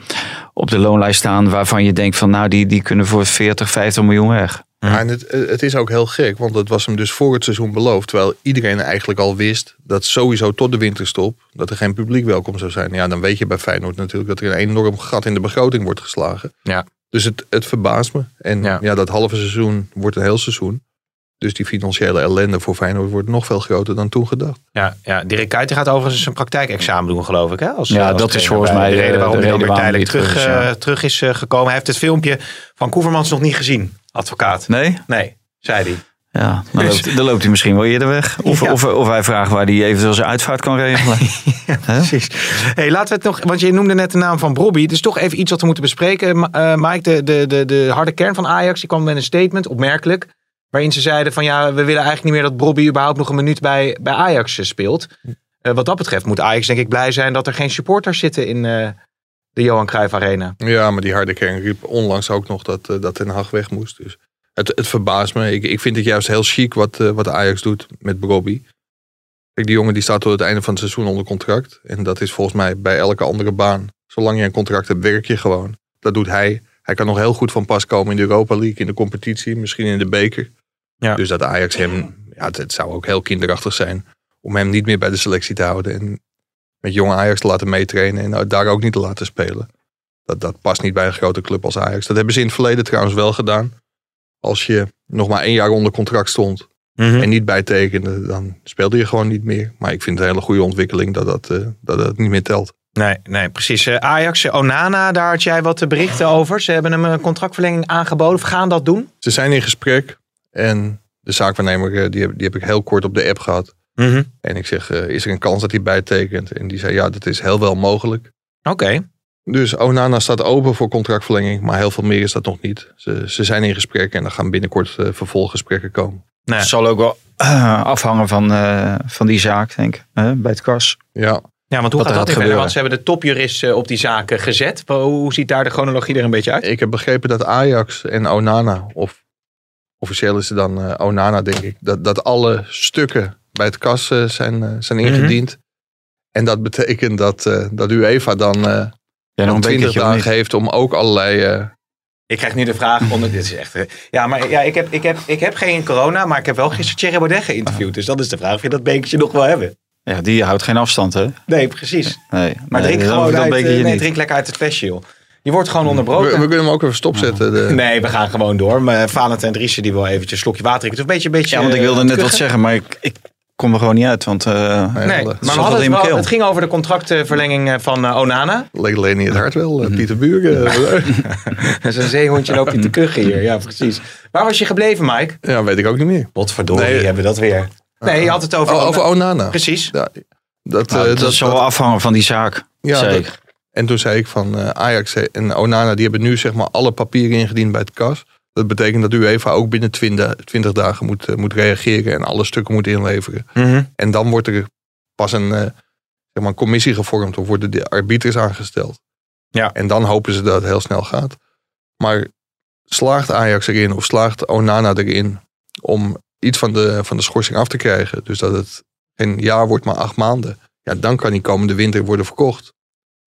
op de loonlijst staan, waarvan je denkt van nou die, die kunnen voor 40, 50 miljoen weg. Ja, en het, het is ook heel gek, want het was hem dus voor het seizoen beloofd. Terwijl iedereen eigenlijk al wist dat sowieso tot de winterstop... dat er geen publiek welkom zou zijn. Ja, dan weet je bij Feyenoord natuurlijk dat er een enorm gat in de begroting wordt geslagen. Ja. Dus het, het verbaast me. En Ja. ja. dat halve seizoen wordt een heel seizoen. Dus die financiële ellende voor Feyenoord wordt nog veel groter dan toen gedacht. Ja, ja, Dirk Kuyt gaat overigens een praktijkexamen doen, geloof ik. Hè? Als, Ja, als dat is volgens mij de reden de- waarom hij weer tijdelijk terug, terug is, eh, terug is eh, gekomen. Hij heeft het filmpje van Koevermans nog niet gezien, advocaat. Nee? Nee, zei hij. Ja, dan loopt, dan loopt hij misschien wel eerder weg. Of, Ja. of, of wij vragen waar hij eventueel zijn uitvaart kan regelen. Hè? Precies. Hey, laten we het nog, want je noemde net de naam van Bobby. Dus toch even iets wat we moeten bespreken. Eh, Mike, de, de, de, de harde kern van Ajax, die kwam met een statement, opmerkelijk. Waarin ze zeiden van ja, we willen eigenlijk niet meer dat Bobby überhaupt nog een minuut bij, bij Ajax eh, speelt. Eh, wat dat betreft moet Ajax denk ik blij zijn dat er geen supporters zitten in de Johan Cruijff Arena. Ja, maar die harde kern riep onlangs ook nog dat, eh, dat Ten Hag weg moest. Dus het, het verbaast me. Ik, ik vind het juist heel chic wat, eh, wat Ajax doet met Bobby. Kijk, die jongen die staat tot het einde van het seizoen onder contract. En dat is volgens mij bij elke andere baan. Zolang je een contract hebt, werk je gewoon. Dat doet hij. Hij kan nog heel goed van pas komen in de Europa League, in de competitie, misschien in de beker. Ja. Dus dat Ajax hem, ja, het, het zou ook heel kinderachtig zijn om hem niet meer bij de selectie te houden. En met jonge Ajax te laten meetrainen en daar ook niet te laten spelen. Dat, dat past niet bij een grote club als Ajax. Dat hebben ze in het verleden trouwens wel gedaan. Als je nog maar één jaar onder contract stond Mhm. en niet bijtekende, dan speelde je gewoon niet meer. Maar ik vind het een hele goede ontwikkeling dat dat, eh, dat, dat niet meer telt. Nee, nee, precies. Eh, Ajax, eh, Onana, daar had jij wat eh, berichten over. Ze hebben hem een contractverlenging aangeboden. Of gaan dat doen? Ze zijn in gesprek en de zaakwaarnemer eh, die heb, die heb ik heel kort op de app gehad. Mhm. En ik zeg, eh, is er een kans dat hij bijtekent? En die zei, ja, dat is heel wel mogelijk. Oké. Dus Onana staat open voor contractverlenging, maar heel veel meer is dat nog niet. Ze, ze zijn in gesprek en er gaan binnenkort eh, vervolggesprekken komen. Nee. Het zal ook wel eh, afhangen van, eh, van die zaak, denk ik. hè, bij het kas. Ja, Ja, want hoe gaat dat gebeuren. Want ze hebben de topjurist eh, op die zaken gezet. Hoe ziet daar de chronologie er een beetje uit? ik heb begrepen dat Ajax en Onana, of officieel is het dan eh, Onana denk ik, dat, dat alle stukken bij het kas eh, zijn, eh, zijn ingediend. En dat betekent dat, eh, dat UEFA dan eh Ja, nog nog een 20 beetje dagen heeft om ook allerlei... eh, Ik krijg nu de vraag. Onder, dit is echt, ja, maar ja, ik, heb, ik, heb, ik heb geen corona, maar ik heb wel gisteren Thierry Baudet geïnterviewd. Dus dat is de vraag of je dat bekertje nog wil hebben. Ja, die houdt geen afstand, hè? Nee, precies. Nee, Maar nee, drink gewoon uit, nee, niet. drink lekker uit het flesje, joh. Je wordt gewoon we, onderbroken. we kunnen hem ook even stopzetten. De, Nee, we gaan gewoon door. Maar Valentijn Driessen die wil eventjes een slokje water drinken. Het is een beetje, een beetje Ja, want ik wilde net wat zeggen, maar ik, ik kom er gewoon niet uit. Want eh, Nee, maar we hadden dat het, wel, het ging over de contractverlenging eh, van eh, Onana. leek alleen niet het hart wel, Mhm. Pieter Buren. Dat is een zeehondje loopt hier te kuchen hier. Ja, precies. Waar was je gebleven, Mike? ja, weet ik ook niet meer. Potverdorie, Nee. hebben we dat weer. Nee, je had het over... Oh, over Onana. Precies. Ja, dat, nou, eh, dat, zal wel afhangen van die zaak. ja, dat- ik. En toen zei ik van eh, Ajax en Onana, die hebben nu zeg maar alle papieren ingediend bij het kas. Dat betekent dat UEFA ook binnen 20, 20 dagen moet, eh, moet reageren en alle stukken moet inleveren. Mhm. En dan wordt er pas een, eh, zeg maar een commissie gevormd of worden de arbiters aangesteld. Ja. En dan hopen ze dat het heel snel gaat. Maar slaagt Ajax erin of slaagt Onana erin om iets van de, van de schorsing af te krijgen. Dus dat het geen jaar wordt, maar acht maanden. Ja, dan kan die komende winter worden verkocht.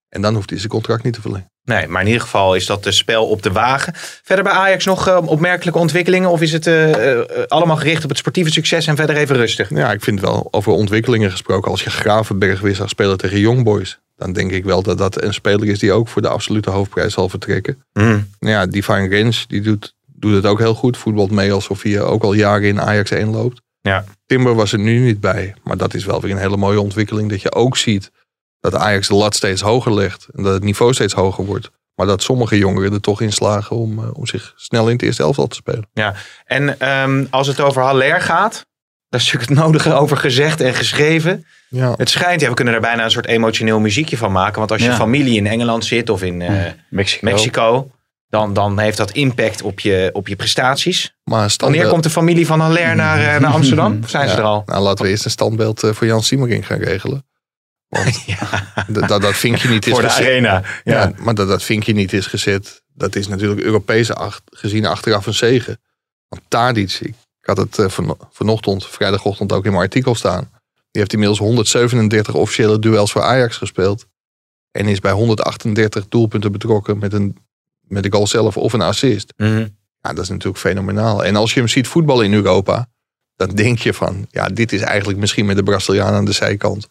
En dan hoeft hij zijn contract niet te verlengen. Nee, maar in ieder geval is dat de spel op de wagen. Verder bij Ajax nog eh, opmerkelijke ontwikkelingen? Of is het eh, eh, allemaal gericht op het sportieve succes en verder even rustig? Ja, ik vind wel over ontwikkelingen gesproken. Als je Gravenberg weer zag spelen tegen Young Boys. Dan denk ik wel dat dat een speler is die ook voor de absolute hoofdprijs zal vertrekken. Nou Ja, Divine Rens, die doet, doet het ook heel goed. Voetbalt mee alsof hij ook al jaren in Ajax 1 loopt. Ja. Timber was er nu niet bij. Maar dat is wel weer een hele mooie ontwikkeling. Dat je ook ziet dat Ajax de lat steeds hoger legt. En dat het niveau steeds hoger wordt. Maar dat sommige jongeren er toch in slagen om, eh, om zich snel in het eerste elftal te spelen. En ehm, als het over Haller gaat, daar is natuurlijk het nodige over gezegd en geschreven. Ja. Het schijnt, ja, we kunnen er bijna een soort emotioneel muziekje van maken. Want als je Ja. familie in Engeland zit of in eh, Mexico. Mexico, dan, dan heeft dat impact op je, op je prestaties. Maar Wanneer komt de familie van Haller naar, eh, naar Amsterdam? Of zijn ze Ja, er al? Nou, laten we eerst een standbeeld voor Jan Siemering gaan regelen. Want dat, dat, dat vinkje niet is Voor de gezet. arena. Ja. Ja, maar dat dat vinkje niet is gezet, dat is natuurlijk Europees acht, gezien achteraf een zegen. Want Tadic, ik had het eh, van, vanochtend, vrijdagochtend ook in mijn artikel staan. Die heeft inmiddels 137 officiële duels voor Ajax gespeeld. En is bij 138 doelpunten betrokken met, een, met de goal zelf of een assist. Mhm. Ja, dat is natuurlijk fenomenaal. En als je hem ziet voetballen in Europa, dan denk je van, ja, dit is eigenlijk misschien met de Braziliaan aan de zijkant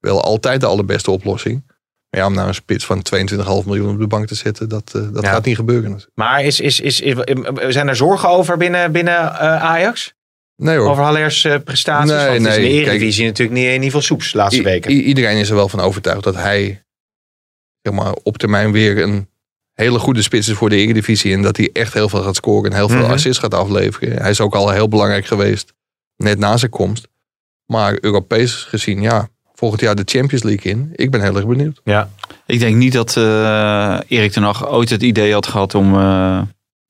wel altijd de allerbeste oplossing. Maar ja, om nou een spits van 22,5 miljoen op de bank te zetten, dat, eh, dat Ja. gaat niet gebeuren. Maar is, is, is, is- zijn er zorgen over binnen, binnen eh, Ajax? Nee hoor. Over Haller's eh, prestaties? Nee, Want is in de nee, Eredivisie natuurlijk niet in ieder geval soeps de laatste weken. iedereen is er wel van overtuigd dat hij zeg maar, op termijn weer een hele goede spits is voor de Eredivisie. En dat hij echt heel veel gaat scoren en heel veel Mhm. assists gaat afleveren. Hij is ook al heel belangrijk geweest, net na zijn komst. Maar Europees gezien, ja, volgend jaar de Champions League in. Ik ben heel erg benieuwd. Ja. Ik denk niet dat eh, Erik ten Hag ooit het idee had gehad om eh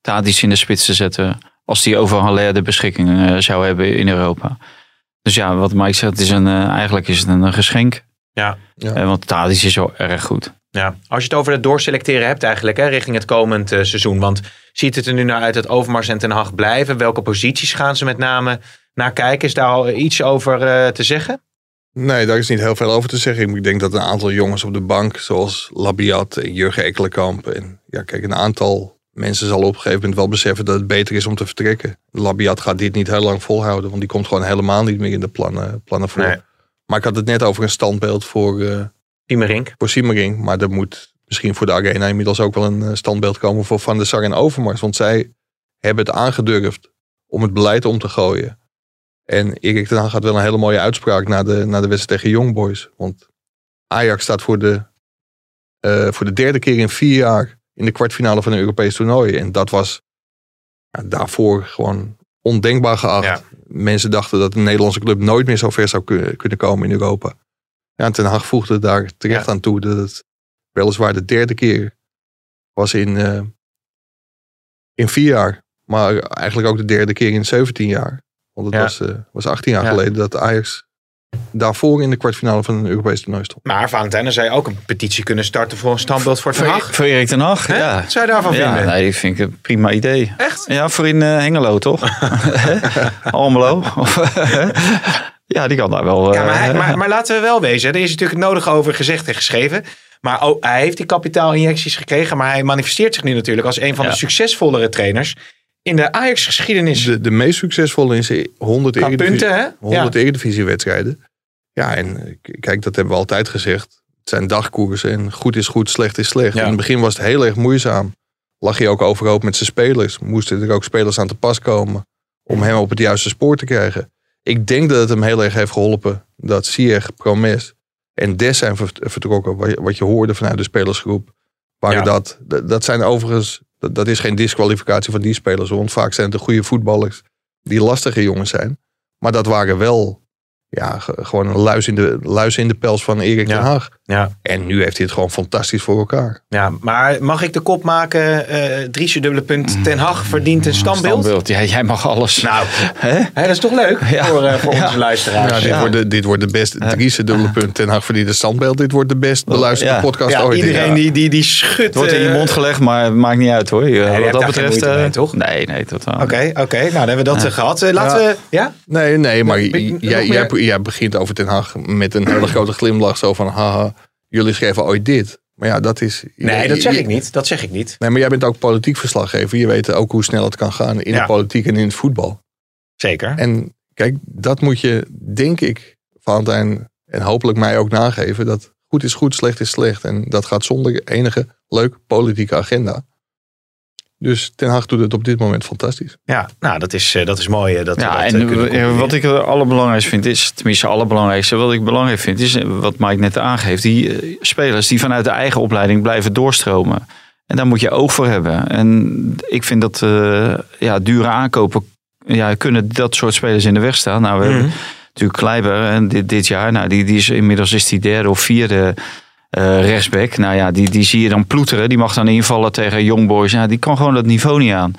Tadic in de spits te zetten. Als hij over Haller de beschikking eh, zou hebben in Europa. Dus ja, wat Mike zegt, het is een, eigenlijk is het een, geschenk. Ja. Ja. Want Tadic is wel erg goed. Ja, als je het over het doorselecteren hebt eigenlijk, hè, richting het komend seizoen. Want ziet het er nu naar uit dat Overmars en Ten Hag blijven? Welke posities gaan ze met name naar kijken? Is daar al iets over eh, te zeggen? Nee, daar is niet heel veel over te zeggen. Ik denk dat een aantal jongens op de bank, zoals Labiat en Jurgen Ekkelenkamp. En ja, kijk, een aantal mensen zal op een gegeven moment wel beseffen dat het beter is om te vertrekken. Labiat gaat dit niet heel lang volhouden, want die komt gewoon helemaal niet meer in de plannen, plannen voor. Nee. Maar ik had het net over een standbeeld voor, Piemerink. voor Siemering. Maar er moet misschien voor de Arena inmiddels ook wel een eh, standbeeld komen voor Van der Sar en Overmars. Want zij hebben het aangedurfd om het beleid om te gooien. En Erik ten Hag had wel een hele mooie uitspraak na de, na de wedstrijd tegen Young Boys. Want Ajax staat voor de, eh, voor de derde keer in vier jaar in de kwartfinale van een Europees toernooi. En dat was ja, daarvoor gewoon ondenkbaar geacht. Ja. Mensen dachten dat een Nederlandse club nooit meer zo ver zou kunnen, kunnen komen in Europa. Ja, en Ten Hag voegde daar terecht Ja. aan toe dat het weliswaar de derde keer was in, eh, in vier jaar. Maar eigenlijk ook de derde keer in 17 jaar. Want het Ja. was, eh, was 18 jaar Ja. geleden dat Ajax daarvoor in de kwartfinale van een Europees toernooi stond. Maar dan zou je ook een petitie kunnen starten voor een standbeeld voor Ten Voor, Hag. voor Erik ten Hag, ja. Wat zou je daarvan Ja, vinden? nee, die vind ik een prima idee. Echt? Ja, voor in eh, Hengelo, toch? Almelo. ja, die kan daar wel... Ja, maar, hij- eh, maar, maar laten we wel wezen. Er is natuurlijk het nodige over gezegd en geschreven. Maar ook, hij heeft die kapitaalinjecties gekregen. Maar hij manifesteert zich nu natuurlijk als een van Ja. de succesvollere trainers in de Ajax-geschiedenis. De, de meest succesvolle is 100 Qua Eredivisie- punten, hè? 100 Eredivisie-wedstrijden. Ja, en eh, kijk, dat hebben we altijd gezegd. Het zijn dagkoersen en goed is goed, slecht is slecht. Ja. In het begin was het heel erg moeizaam. Lag hij ook overhoop met zijn spelers. Moesten er ook spelers aan te pas komen om hem op het juiste spoor te krijgen. Ik denk dat het hem heel erg heeft geholpen dat Sieg, Promes en Des zijn vert- vertrokken. Wat je, hoorde vanuit de spelersgroep. Waren Ja. dat, dat zijn overigens, dat, dat is geen disqualificatie van die spelers. Want vaak zijn het de goede voetballers die lastige jongens zijn. Maar dat waren wel ja, ge- gewoon een luis in de, luis in de pels van Erik Ja. ten Haag. Ja. En nu heeft hij het gewoon fantastisch voor elkaar. Ja, maar mag ik de kop maken? eh Driesje dubbele punt. Ten Hag verdient een standbeeld. standbeeld. Ja, jij mag alles. Nou, Hè? hè, dat is toch leuk Ja. voor, eh, voor Ja. onze luisteraars. Ja, dit, Ja. Wordt de, dit wordt de best, Driese dubbele punt, ten Haag verdient een standbeeld. Dit wordt de best beluisterde Ja. podcast Ja, ooit. iedereen Ja. die, die, die schudt. Het wordt in je eh, mond gelegd, maar het maakt niet uit hoor. je Wat dat betreft. mee, toch? Nee, nee, totaal. Oké, oké. Nou, dan hebben we dat eh, gehad. Eh, laten Ja. we... Ja? Nee, nee, maar jij, jij, jij begint over ten Haag met een hele grote glimlach. Zo van, haha, jullie schreven ooit dit. Maar ja, dat is... Nee, dat zeg je- ik niet. Dat zeg ik niet. Nee, maar jij bent ook politiek verslaggever. Je weet ook hoe snel het kan gaan in Ja. de politiek en in het voetbal. Zeker. En kijk, dat moet je, denk ik, Valentijn en hopelijk mij ook nageven. Dat goed is goed, slecht is slecht. En dat gaat zonder enige leuke politieke agenda. Dus Ten Hag doet het op dit moment fantastisch. Ja, nou, dat is, eh, dat is mooi. eh, Dat Ja, dat, en eh, wat ik het allerbelangrijkste vind is, tenminste het allerbelangrijkste wat ik belangrijk vind, is wat Mike net aangeeft. Die spelers die vanuit de eigen opleiding blijven doorstromen. En daar moet je oog voor hebben. En ik vind dat eh, ja, dure aankopen ja, kunnen dat soort spelers in de weg staan. Nou, we Mhm. hebben natuurlijk Kleiber en dit, dit jaar. Nou, die, die is inmiddels is die derde of vierde eh rechtsback. Nou ja, die, die zie je dan ploeteren. Die mag dan invallen tegen Young Boys. Ja, die kan gewoon dat niveau niet aan.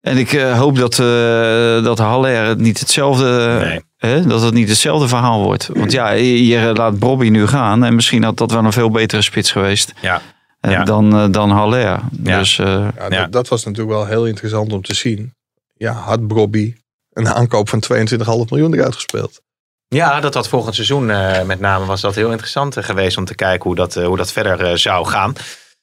En ik eh, hoop dat, eh dat Haller het niet hetzelfde, Nee. hè, dat het niet hetzelfde verhaal wordt. Want ja, je, je laat Bobby nu gaan. En misschien had dat wel een veel betere spits geweest Ja. Ja. dan, dan Haller. Ja. Dus eh, Ja. Dat, dat was natuurlijk wel heel interessant om te zien. Ja, had Brobby een aankoop van 22,5 miljoen eruit gespeeld. Ja, dat had volgend seizoen eh, met name was dat heel interessant eh, geweest om te kijken hoe dat, eh, hoe dat verder zou gaan.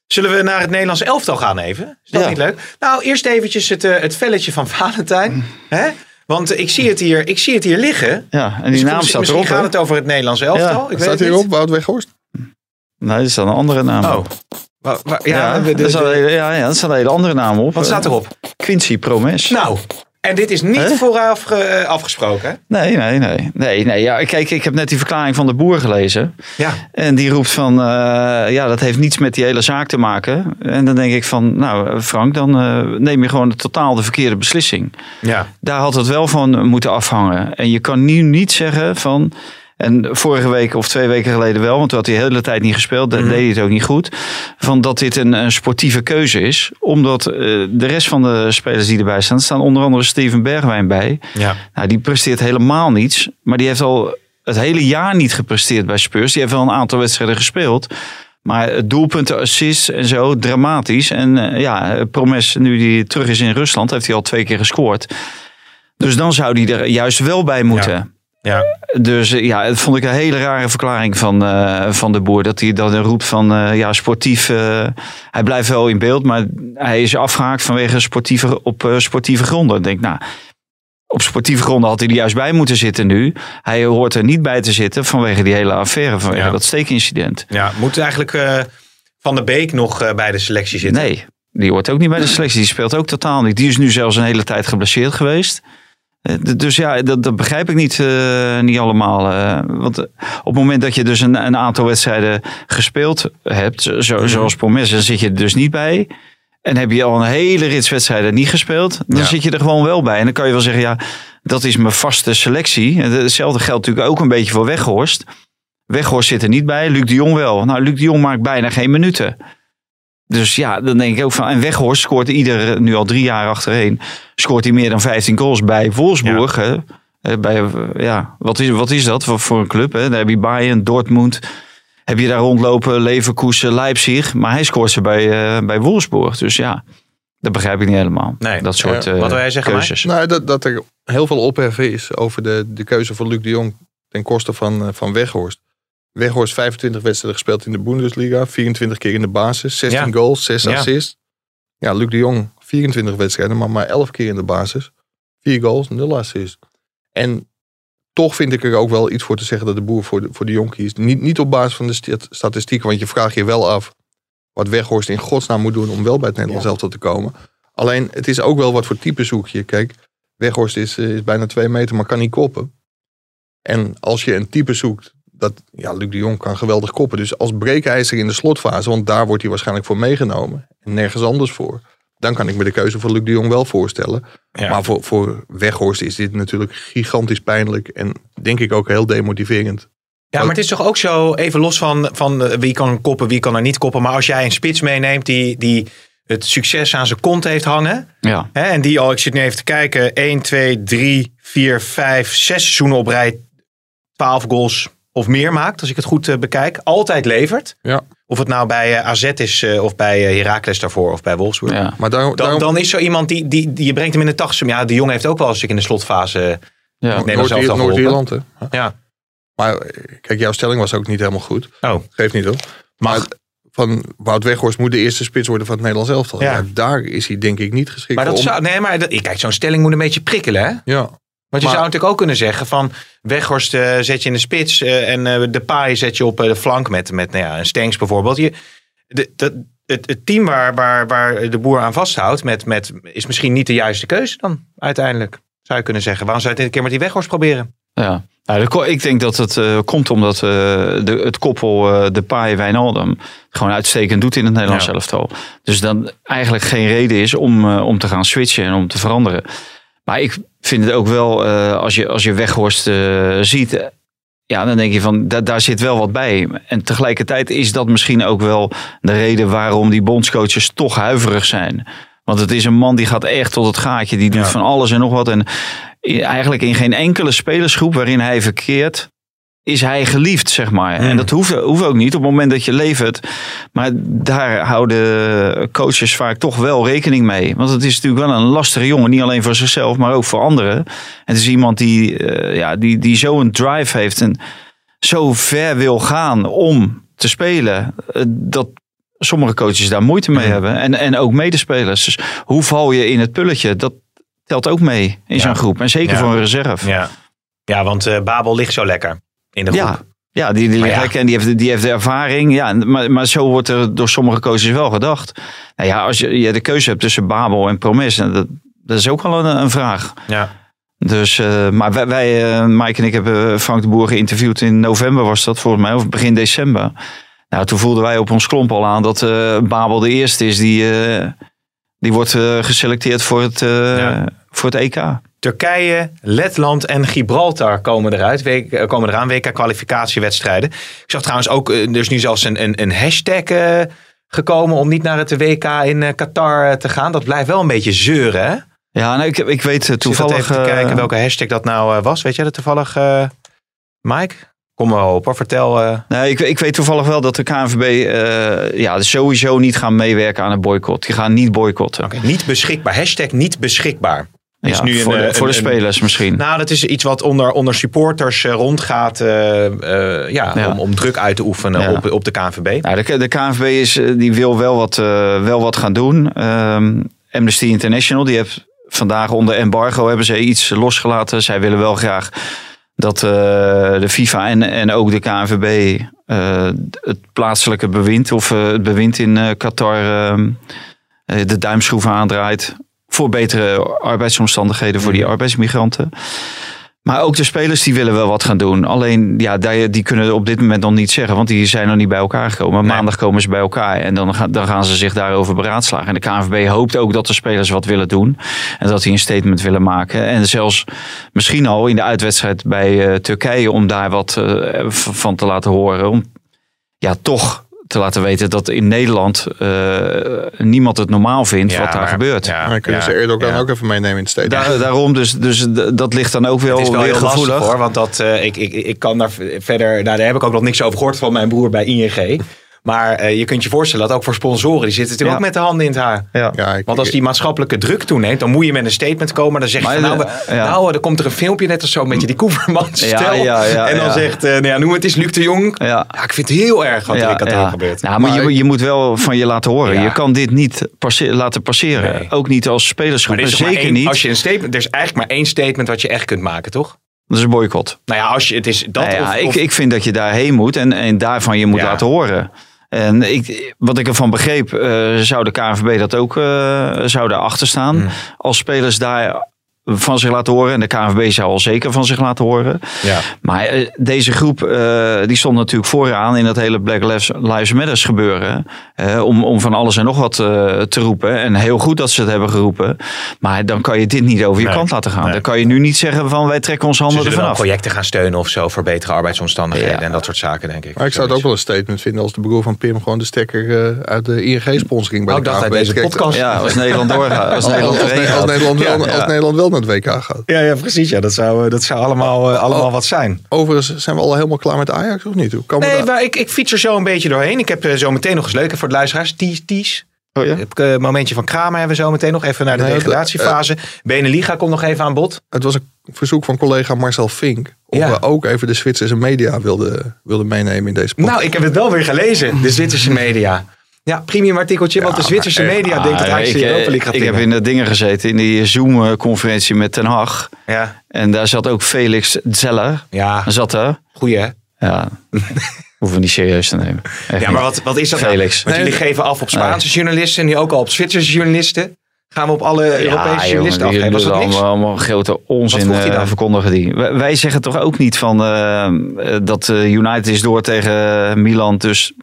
Zullen we naar het Nederlands elftal gaan even? Is dat Ja. niet leuk? Nou, eerst eventjes het, het velletje van Valentijn. Hè? Want ik zie, het hier, ik zie het hier liggen. Ja, en die Dus naam staat erop. gaat hè? het over het Nederlands elftal. Ja, ik weet Staat hierop, Wout Weghorst? Nee, er staat een andere naam Oh. Ja, ja, de- de- er staat een hele- ja, ja, er staat een hele andere naam op. wat staat erop? Quincy Promes. Nou, en dit is niet vooraf ge- afgesproken. Nee, nee, nee. nee, nee ja, kijk, ik heb net die verklaring van de boer gelezen. Ja. En die roept van, eh, ja, dat heeft niets met die hele zaak te maken. En dan denk ik van, nou Frank, dan eh, neem je gewoon totaal de verkeerde beslissing. Ja. Daar had het wel van moeten afhangen. En je kan nu niet zeggen van... En vorige week of twee weken geleden wel, want toen had hij de hele tijd niet gespeeld. Mhm. Dan deed hij het ook niet goed. Van dat dit een, een sportieve keuze is. Omdat eh, de rest van de spelers die erbij staan, staan onder andere Steven Bergwijn bij. Ja. Nou, die presteert helemaal niets. Maar die heeft al het hele jaar niet gepresteerd bij Spurs. Die heeft wel een aantal wedstrijden gespeeld. Maar het doelpunten, assists en zo, dramatisch. En eh, ja, Promes, nu die terug is in Rusland, heeft hij al twee keer gescoord. Dus dan zou die er juist wel bij moeten. Ja. Dus eh, ja, dat vond ik een hele rare verklaring van, eh, van de boer. Dat hij dan roept van eh, ja, sportief. hij blijft wel in beeld, maar hij is afgehaakt vanwege sportieve, op sportieve gronden. Ik denk, nou, op sportieve gronden had hij er juist bij moeten zitten nu. Hij hoort er niet bij te zitten vanwege die hele affaire, vanwege Ja. dat steekincident. ja. Moet eigenlijk Van der Beek nog bij de selectie zitten? Nee, die hoort ook niet bij de selectie. Die speelt ook totaal niet. Die is nu zelfs een hele tijd geblesseerd geweest. Eh, Dus ja, dat, dat begrijp ik niet, eh, niet allemaal. eh, want op het moment dat je dus een, een aantal wedstrijden gespeeld hebt, zo, zoals Promes, dan zit je er dus niet bij. En heb je al een hele rits wedstrijden niet gespeeld, dan Ja. zit je er gewoon wel bij. En dan kan je wel zeggen, ja, dat is mijn vaste selectie. Hetzelfde geldt natuurlijk ook een beetje voor Weghorst. Weghorst zit er niet bij, Luc de Jong wel. Nou, Luc de Jong maakt bijna geen minuten. Dus ja, dan denk ik ook van. En Weghorst scoort ieder, nu al drie jaar achtereen. Scoort hij meer dan 15 goals bij Wolfsburg. Hè? Eh, Bij, eh, ja, wat, is, wat is dat voor, voor een club? Hè? Daar heb je Bayern, Dortmund. Heb je daar rondlopen, Leverkusen, Leipzig. Maar hij scoort ze bij, eh, bij Wolfsburg. Dus ja, dat begrijp ik niet helemaal. Nee. Dat soort Ja, eh, wat wil jij zeggen, keuzes. Nou, dat, dat er heel veel opheffen is over de, de keuze van Luc de Jong ten koste van, eh, van Weghorst. Weghorst 25 wedstrijden gespeeld in de Bundesliga, 24 keer in de basis, 16 Ja. goals, 6 Ja. assists. Ja, Luc de Jong 24 wedstrijden, maar maar 11 keer in de basis, 4 goals, 0 assists. En toch vind ik er ook wel iets voor te zeggen dat de boer voor de, voor de Jong kiest. Niet, niet op basis van de stat- statistieken, want je vraagt je wel af wat Weghorst in godsnaam moet doen om wel bij het Nederlands elftal te komen. Alleen, het is ook wel wat voor type zoek je. Kijk, Weghorst is, eh, is bijna twee meter, maar kan niet koppen. En als je een type zoekt, dat, ja, Luc de Jong kan geweldig koppen. Dus als breekijzer in de slotfase, want daar wordt hij waarschijnlijk voor meegenomen. En nergens anders voor. Dan kan ik me de keuze van Luc de Jong wel voorstellen. Ja. Maar voor, voor Weghorst is dit natuurlijk gigantisch pijnlijk. En denk ik ook heel demotiverend. Ja, maar het is toch ook zo, even los van, van eh, wie kan koppen, wie kan er niet koppen. Maar als jij een spits meeneemt die, die het succes aan zijn kont heeft hangen. Ja. Hè, en die al, ik zit nu even te kijken, 1, 2, 3, 4, 5, 6 seizoenen op rij 12 goals of meer maakt. Als ik het goed eh, bekijk. Altijd levert. Ja. Of het nou bij eh, AZ is eh, of bij Heracles daarvoor of bij Wolfsburg. Ja. Maar Dan, daarom dan is zo iemand die, die, die je brengt hem in de 80 Ja, de jongen heeft ook wel eens in de slotfase. Ja. Noord-. Noord-Ierland. hè? Ja. Maar kijk, jouw stelling was ook niet helemaal goed. Oh, Geeft niet hoor. Maar van Wout Weghorst moet de eerste spits worden van het Nederlands elftal. Ja. Ja. daar is hij denk ik niet geschikt maar dat voor. om- zou, nee, maar dat, kijk, zo'n stelling moet een beetje prikkelen, hè? Ja. Want je Maar- zou natuurlijk ook kunnen zeggen van Weghorst zet je in de spits eh, en eh, de paai zet je op eh, de flank met, met nou ja, een Stenks bijvoorbeeld. Je, de, de, het, het team waar, waar, waar de boer aan vasthoudt met, met, is misschien niet de juiste keuze dan uiteindelijk. Zou je kunnen zeggen. Waarom zou je het een keer met die Weghorst proberen? Ja. Nou, ik denk dat het komt omdat de, het koppel de paai Wijnaldum gewoon uitstekend doet in het Nederlands Ja. elftal. Dus dan eigenlijk geen reden is om, om te gaan switchen en om te veranderen. Maar ik vind het ook wel, eh, als, je, als je Weghorst eh, ziet, eh, ja, dan denk je van, da- daar zit wel wat bij. En tegelijkertijd is dat misschien ook wel de reden waarom die bondscoaches toch huiverig zijn. Want het is een man die gaat echt tot het gaatje. Die doet Ja. van alles en nog wat. En eigenlijk in geen enkele spelersgroep waarin hij verkeert, is hij geliefd, zeg maar. Mm. En dat hoeft, hoeft ook niet op het moment dat je levert. Maar daar houden coaches vaak toch wel rekening mee. Want het is natuurlijk wel een lastige jongen. Niet alleen voor zichzelf, maar ook voor anderen. Het is iemand die, eh, ja, die, die zo'n drive heeft en zo ver wil gaan om te spelen. eh, dat sommige coaches daar moeite mee hebben. En, en ook medespelers. Dus hoe val je in het pulletje? Dat telt ook mee in zo'n groep. En zeker Ja. voor een reserve. Ja, ja want eh, Babel ligt zo lekker in de groep. Ja, ja die, die, ja. en die heeft, die heeft de ervaring. Ja, maar, maar zo wordt er door sommige coaches wel gedacht. Nou ja, als je, je de keuze hebt tussen Babel en Promes, en dat, dat is ook wel een, een vraag. Ja. Dus, eh, maar wij, wij eh, Mike en ik hebben Frank de Boer geïnterviewd in november was dat volgens mij, of begin december. Nou, toen voelden wij op ons klomp al aan dat eh, Babel de eerste is die, die wordt geselecteerd voor het, Ja. voor het EK. Turkije, Letland en Gibraltar komen eruit. Eh, komen eraan, WK-kwalificatiewedstrijden. Ik zag trouwens ook, eh, er is nu zelfs een, een, een hashtag eh, gekomen om niet naar het WK in Qatar te gaan. Dat blijft wel een beetje zeuren, hè? Ja, nou, ik, ik weet Toevallig even te kijken welke hashtag dat nou was. Weet jij dat toevallig, eh, Mike? Kom maar op, hoor. vertel. Nee, ik, ik weet toevallig wel dat de KNVB ja, sowieso niet gaan meewerken aan een boycott. Die gaan niet boycotten. Niet beschikbaar. Hashtag niet beschikbaar. Is Ja, nu een, voor, de, eh, voor de een- een- spelers misschien. Nou, dat is iets wat onder, onder supporters eh, rondgaat. eh, ja, Ja. Om, om druk uit te oefenen Ja. op, op de KNVB. Nou, de, de KNVB is, die wil wel wat, wel wat gaan doen. Ehm, Amnesty International, die heeft vandaag onder embargo hebben ze iets losgelaten. Zij willen wel graag dat de FIFA en, en ook de KNVB het plaatselijke bewind of het bewind in Qatar ehm, eh, de duimschroeven aandraait. Voor betere arbeidsomstandigheden voor die arbeidsmigranten. Maar ook de spelers die willen wel wat gaan doen. Alleen ja, die, die kunnen op dit moment nog niet zeggen. Want die zijn nog niet bij elkaar gekomen. Nee. Maandag komen ze bij elkaar. En dan, gaan- dan gaan ze zich daarover beraadslagen. En de KNVB hoopt ook dat de spelers wat willen doen. En dat die een statement willen maken. En zelfs misschien al in de uitwedstrijd bij eh, Turkije. Om daar wat eh, van te laten horen. Om ja, toch te laten weten dat in Nederland eh, niemand het normaal vindt Ja, wat daar maar- gebeurt. ja, Dan kunnen ja, ze Erdogan ja. ook even meenemen in het steden. Daar, daarom, dus, dus dat ligt dan ook wel, Het is wel weer heel gevoelig. lastig hoor, want dat, eh, ik, ik, ik kan daar verder, nou, daar heb ik ook nog niks over gehoord van mijn broer bij ING. Maar eh, je kunt je voorstellen dat ook voor sponsoren, die zitten natuurlijk Ja. ook met de handen in het haar. Ja. Ja, ik- Want als die maatschappelijke druk toeneemt, dan moet je met een statement komen. Dan zeg je van, nou, we- ja. nou, er komt er een filmpje net of zo met je die Koevermans Ja, stel. ja, ja, en dan ja. zegt, eh, nou ja, noem het eens Luc de Jong. Ja. Ja, ik vind het heel erg wat er in Qatar gebeurt. Nou, maar, Maar je, je moet wel van je laten horen. Ja. Je kan dit niet passe- laten passeren. Nee. Ook niet als spelersgroep. Maar er is zeker één- niet. Als je een statement, er is eigenlijk maar één statement wat je echt kunt maken, toch? Dat is een boycott. Nou ja, als je, het is dat Nou ja, of, ik, of- ik vind dat je daarheen moet en, en daarvan je moet Ja. laten horen. En ik, wat ik ervan begreep, eh, zou de KNVB dat ook eh zou daarachter staan. Hmm. Als spelers daar van zich laten horen. En de KNVB zou al zeker van zich laten horen. ja. Maar eh, deze groep eh, die stond natuurlijk vooraan in dat hele Black Lives, Matters gebeuren. eh, om, om van alles en nog wat eh, te roepen. En heel goed dat ze het hebben geroepen. Maar dan kan je dit niet over je Nee. kant laten gaan. Nee. Dan kan je nu niet zeggen van wij trekken ons handen ervan af. projecten gaan steunen of zo voor betere arbeidsomstandigheden Ja. en dat soort zaken, denk ik. Maar ik zou het ook wel een statement vinden als de broer van Pim gewoon de stekker uit de ING-sponsoring bij Oh, de ik dacht uit KNVB deze trekt. podcast. Ja, als Nederland doorgaat. Als Als, Nederland als, erheen als. Nederland wel, Ja. als Nederland wel naar het WK gaat. Ja, ja, precies. Ja, dat zou, eh, dat zou allemaal, eh, allemaal wat zijn. Overigens zijn we al helemaal klaar met Ajax of niet? Hoe kan Nee, maar ik, ik fiets er zo een beetje doorheen. Ik heb eh, zo meteen nog eens leuk voor de luisteraars. Ties, ties. Oh ja? Momentje van Kramer hebben we zo meteen nog even naar de Nee, dat- degradatiefase. Beneliga komt nog even aan bod. Het was een verzoek van collega Marcel Fink. Of Ja. we ook even de Zwitserse media wilden, wilden meenemen in deze podcast. Nou, ik heb het wel weer gelezen. De Zwitserse media. Ja, premium artikeltje. Want de Zwitserse echt, media denkt dat Ah, Ajax de ik, eh, Europa League gaat ik heb in de dingen gezeten, in die Zoom-conferentie met Ten Hag. Ja, En daar zat ook Felix Zeller. ja. Zat er. goeie hè? Ja, hoeven we niet serieus te nemen. Echt Ja, maar wat, wat is dat nou? Felix. Want jullie geven af op Spaanse journalisten. Nu ook al op Zwitserse journalisten. Gaan we op alle Europese journalisten jongen, afgeven? Was dat allemaal, allemaal grote onzin hij eh, dan? verkondigen die. Wij, wij zeggen toch ook niet van eh, eh, dat eh, United is door tegen Milan. Dus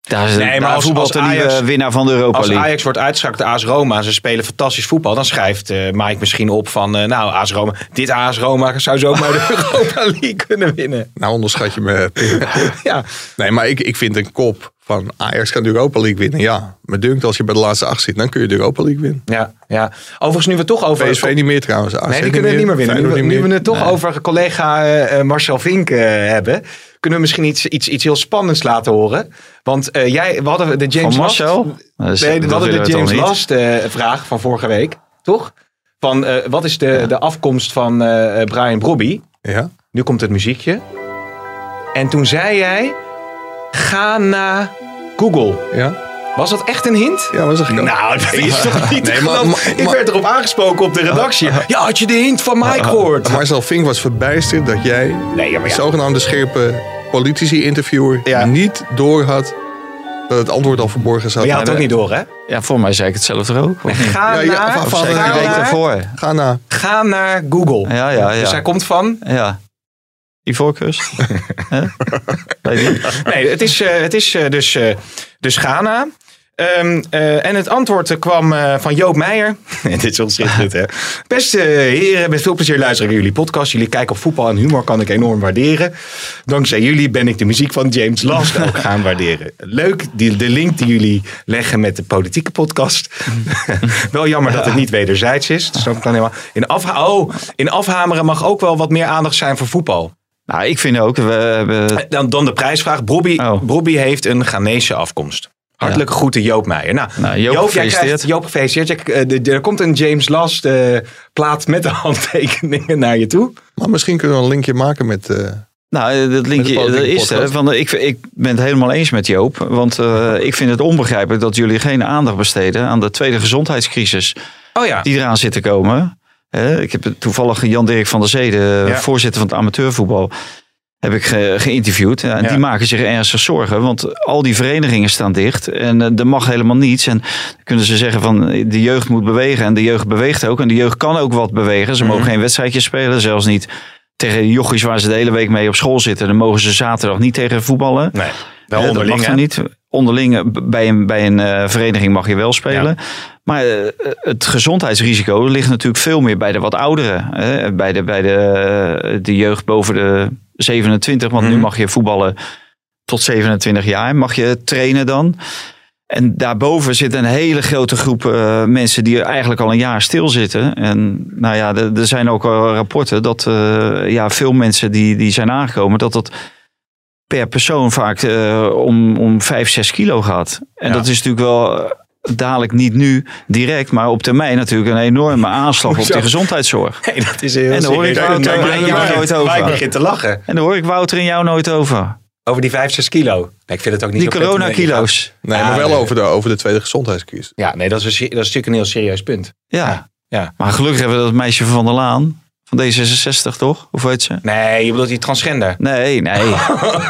daar, is Nee, maar als- voetbalt als de nieuwe Ajax- winnaar van de Europa Als League. Ajax wordt uitgeschakeld AS Roma en ze spelen fantastisch voetbal, dan schrijft eh Mike misschien op van, eh, nou AS Roma, dit AS Roma zou zo ook maar de Europa League kunnen winnen. Nou onderschat je me. Ja, nee, maar ik, ik vind een kop van Ajax kan de Europa League winnen. Ja, maar dunkt als je bij de laatste acht zit, dan kun je de Europa League winnen. ja, ja. Overigens nu we het toch over... PSV niet meer trouwens. AZ Nee, die kunnen het niet meer winnen. Nu, we- nu het toch over collega eh, eh, Marcel Vink eh, hebben, kunnen we misschien iets, iets, iets heel spannends laten horen. Want eh, jij, we hadden de James Van Last- Marcel? Dus nee, we dat hadden de James? Last eh, vraag van vorige week, toch? Van eh, wat is de, de afkomst van Brian Brobby? Ja? Nu komt het muziekje. En toen zei jij, Ghana Google. Ja? Was dat echt een hint? Ja, was een Nou, dat is toch niet Nee, te maar- Ik werd erop aangesproken op de redactie. Ja, had je de hint van Mike gehoord? Marcel Vink was verbijsterd dat jij, Nee, ja, de ja. zogenaamde scherpe politici-interviewer, Ja. niet doorhad dat het antwoord al verborgen zat. Maar je had het ook niet door, hè? Ja, voor mij zei ik hetzelfde ook. Ga Ja, ja, naar, of- of Of zei ik ga naar, ga naar Google. Ja, ja, ja. Dus hij komt van... Ja. Je niet? Nee, het is, eh, het is eh, dus, eh, dus Ghana. Ehm, eh, en het antwoord kwam van Joop Meijer. Dit is ontzettend, hè? Beste heren, met veel plezier luister ik naar jullie podcast. Jullie kijken op voetbal en humor kan ik enorm waarderen. Dankzij jullie ben ik de muziek van James Last ook gaan waarderen. Leuk, die, de link die jullie leggen met de politieke podcast. wel jammer dat het niet wederzijds is. Dat snap ik dan helemaal. In, afha oh, in afhameren mag ook wel wat meer aandacht zijn voor voetbal. Nou, ik vind ook, we hebben... Dan, dan de prijsvraag. Bobby, Oh. Bobby heeft een Ghanese afkomst. Hartelijke groeten Joop Meijer. Nou, Nou, Joop, jij gefeliciteerd. krijgt- Joop gefeliciteerd. Eh, de- de- Er komt een James Last eh, plaat met de handtekeningen naar je toe. Maar misschien kunnen we een linkje maken met... eh, Nou, dat linkje dat is er. Van, ik, ik ben het helemaal eens met Joop. Want eh, ik vind het onbegrijpelijk dat jullie geen aandacht besteden aan de tweede gezondheidscrisis Oh ja. die eraan zit te komen. Ik heb toevallig Jan-Dirk van der Zede, Ja. voorzitter van het amateurvoetbal, heb ik ge- geïnterviewd. Ja, en Ja. die maken zich ernstig zorgen, want al die verenigingen staan dicht en eh, er mag helemaal niets. En dan kunnen ze zeggen van de jeugd moet bewegen en de jeugd beweegt ook. En de jeugd kan ook wat bewegen. Ze mogen Mhm. geen wedstrijdjes spelen, zelfs niet tegen de jochies waar ze de hele week mee op school zitten. Dan mogen ze zaterdag niet tegen voetballen. Nee, wel Eh, dat onderling. mag niet. Onderling eh, bij een, bij een eh, vereniging mag je wel spelen. Maar eh, het gezondheidsrisico ligt natuurlijk veel meer bij de wat ouderen. Hè? Bij, de, bij de, de jeugd boven de 27. Want nu Mhm. mag je voetballen tot 27 jaar. Mag je trainen dan. En daarboven zit een hele grote groep mensen die eigenlijk al een jaar stilzitten. En nou ja, er, zijn ook al rapporten dat ja, veel mensen die, die zijn aangekomen, dat dat per persoon vaak eh, om, om 5, 6 kilo gaat. En Ja. dat is natuurlijk wel eh, dadelijk niet nu direct, maar op termijn natuurlijk een enorme aanslag op de gezondheidszorg. Nee, dat is heel En dan hoor ik. Wouter- maar- jou nooit over. ik begin te lachen. En daar hoor ik Wouter en jou nooit over. Over die 5, 6 kilo. Nee, ik vind het ook niet Die zo prettig. coronakilo's. nee, maar wel nee. over de, over de tweede gezondheidscrisis. Ja, nee, dat is, een, dat is natuurlijk een heel serieus punt. Ja. Ja. Maar gelukkig hebben we dat meisje van der Laan. Van D66 toch? Hoe heet ze? Nee, je bedoelt die transgender. Nee, nee.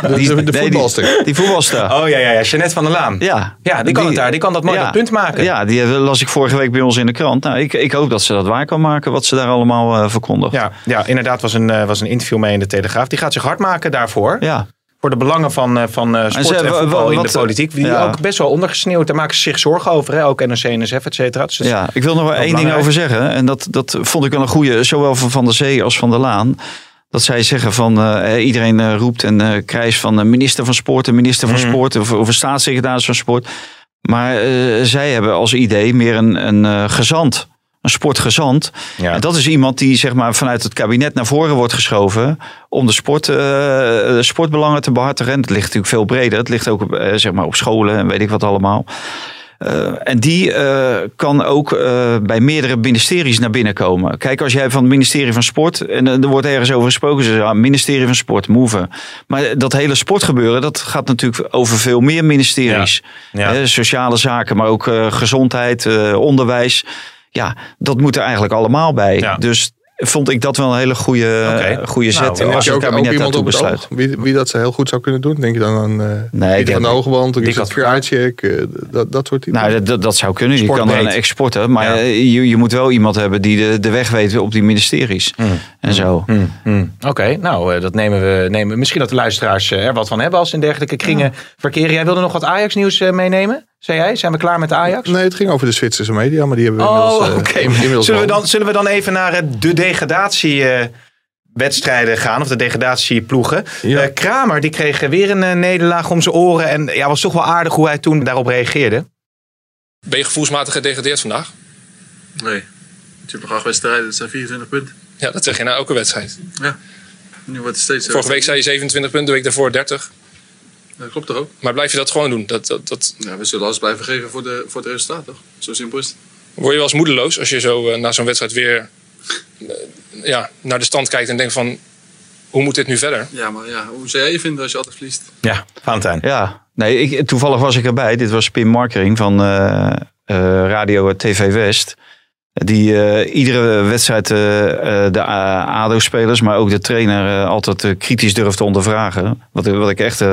De, Die- de, de nee, die- voetbalster. Die voetbalster. Oh ja, ja, ja. Jeannette van der Laan. Ja. Ja, die kan het daar. Die kan dat mooi Ja. dat punt maken. Ja, die las ik vorige week bij ons in de krant. Nou, ik, ik hoop dat ze dat waar kan maken, wat ze daar allemaal eh verkondigt. Ja, ja, inderdaad was een, eh, was een interview mee in de Telegraaf. Die gaat zich hard maken daarvoor. Ja. Voor de belangen van, eh, van eh, sport ze- en voetbal in de wat- politiek. Die ja. ook best wel ondergesneeuwd. Daar maken ze zich zorgen over. Hè? Ook NRC, NSF, et cetera. Dus Ja, ik wil nog wel één ding over zeggen. En dat, dat vond ik wel een goede, zowel van Van der Zee als van der Laan. Dat zij zeggen van eh, iedereen eh, roept en eh krijgt van minister van Sport, de minister van Mhm. Sport of, of een staatssecretaris van Sport. Maar eh, zij hebben als idee meer een, een eh, gezant, een sportgezant. Ja. En dat is iemand die zeg maar, vanuit het kabinet naar voren wordt geschoven om de, sport, eh, de sportbelangen te behartigen. En het ligt natuurlijk veel breder. Het ligt ook op, eh, zeg maar op scholen en weet ik wat allemaal. Eh, en die kan ook bij meerdere ministeries naar binnen komen. Kijk, als jij van het ministerie van Sport, en er wordt ergens over gesproken, ze zeggen, ah, ministerie van Sport, move. Maar dat hele sportgebeuren, dat gaat natuurlijk over veel meer ministeries. Ja. Sociale zaken, maar ook gezondheid, onderwijs. Ja, dat moet er eigenlijk allemaal bij. Ja. Dus vond ik dat wel een hele goede, Oké. goede Nou, zet. als je het ook, ook kabinet iemand op besluit. oog wie, wie dat ze heel goed zou kunnen doen? Denk je dan aan eh Nee, ik Pieter denk- van de Hogeband, had- Krajcek, eh, dat, dat soort typen? Nou, dat- dat, dat zou kunnen. Je kan een exporter, maar Ja. eh, je, je moet wel iemand hebben die de, de weg weet op die ministeries. En zo. Hmm. Oké, nou, eh, dat nemen we, nemen. Misschien dat de luisteraars eh, er wat van hebben als ze in dergelijke kringen verkeren. Jij wilde nog wat Ajax-nieuws eh, meenemen? Zei jij? Zijn we klaar met de Ajax? Nee, het ging over de Zwitserse media, maar die hebben we Oh, inmiddels, oké. inmiddels Zullen, we dan, zullen we dan even naar eh, de degradatiewedstrijden gaan? Of de degradatieploegen? Ja. Eh, Kramer die kreeg weer een nederlaag om zijn oren. En ja, was toch wel aardig hoe hij toen daarop reageerde. Ben je gevoelsmatig gedegradeerd vandaag? Nee. Nog acht wedstrijden, dat zijn 24 punten. Ja, dat zeg je na elke wedstrijd. Ja. Nu wordt het steeds... Vorige week zei je 27 punten, de week daarvoor 30. Dat klopt toch ook? Maar blijf je dat gewoon doen? Dat, dat, dat... Ja, we zullen alles blijven geven voor, de, voor het resultaat, toch? Zo simpel is het. Word je wel eens moedeloos als je zo eh, na zo'n wedstrijd weer eh, ja, naar de stand kijkt en denkt van... Hoe moet dit nu verder? Ja, maar ja, hoe zou jij je vinden als je altijd verliest? Ja, Valentijn. Ja, Nee, ik, toevallig was ik erbij. Dit was Pim Markering van eh, eh, Radio TV West. Die eh, iedere wedstrijd eh, eh, de ADO-spelers, maar ook de trainer altijd kritisch durft te ondervragen. Wat, wat ik echt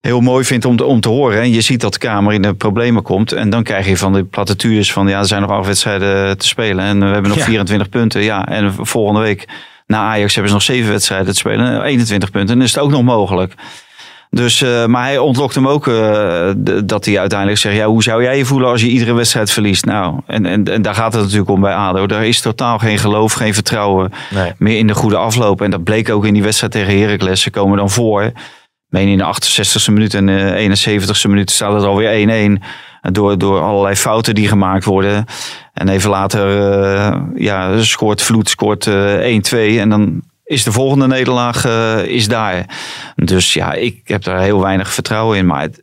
heel mooi vind om te, om te horen. En je ziet dat de Kamer in de problemen komt. En dan krijg je van de platitudes van ja, er zijn nog acht wedstrijden te spelen. En we hebben nog Ja. 24 punten. Ja, en volgende week na Ajax hebben ze nog zeven wedstrijden te spelen. 21 punten. En dan is het ook nog mogelijk. Dus, eh, maar hij ontlokt hem ook eh, dat hij uiteindelijk zegt: ja, hoe zou jij je voelen als je iedere wedstrijd verliest? Nou, en, en, en daar gaat het natuurlijk om bij Ado. Daar is totaal geen geloof, geen vertrouwen Nee. meer in de goede afloop. En dat bleek ook in die wedstrijd tegen Heracles. Ze komen dan voor. Meen in de 68e minuut en de 71e minuut staat het alweer 1-1. Door, door allerlei fouten die gemaakt worden. En even later eh, ja, scoort Vloed scoort eh 1-2. En dan is de volgende nederlaag eh, is daar. Dus ja, ik heb daar heel weinig vertrouwen in. Maar het-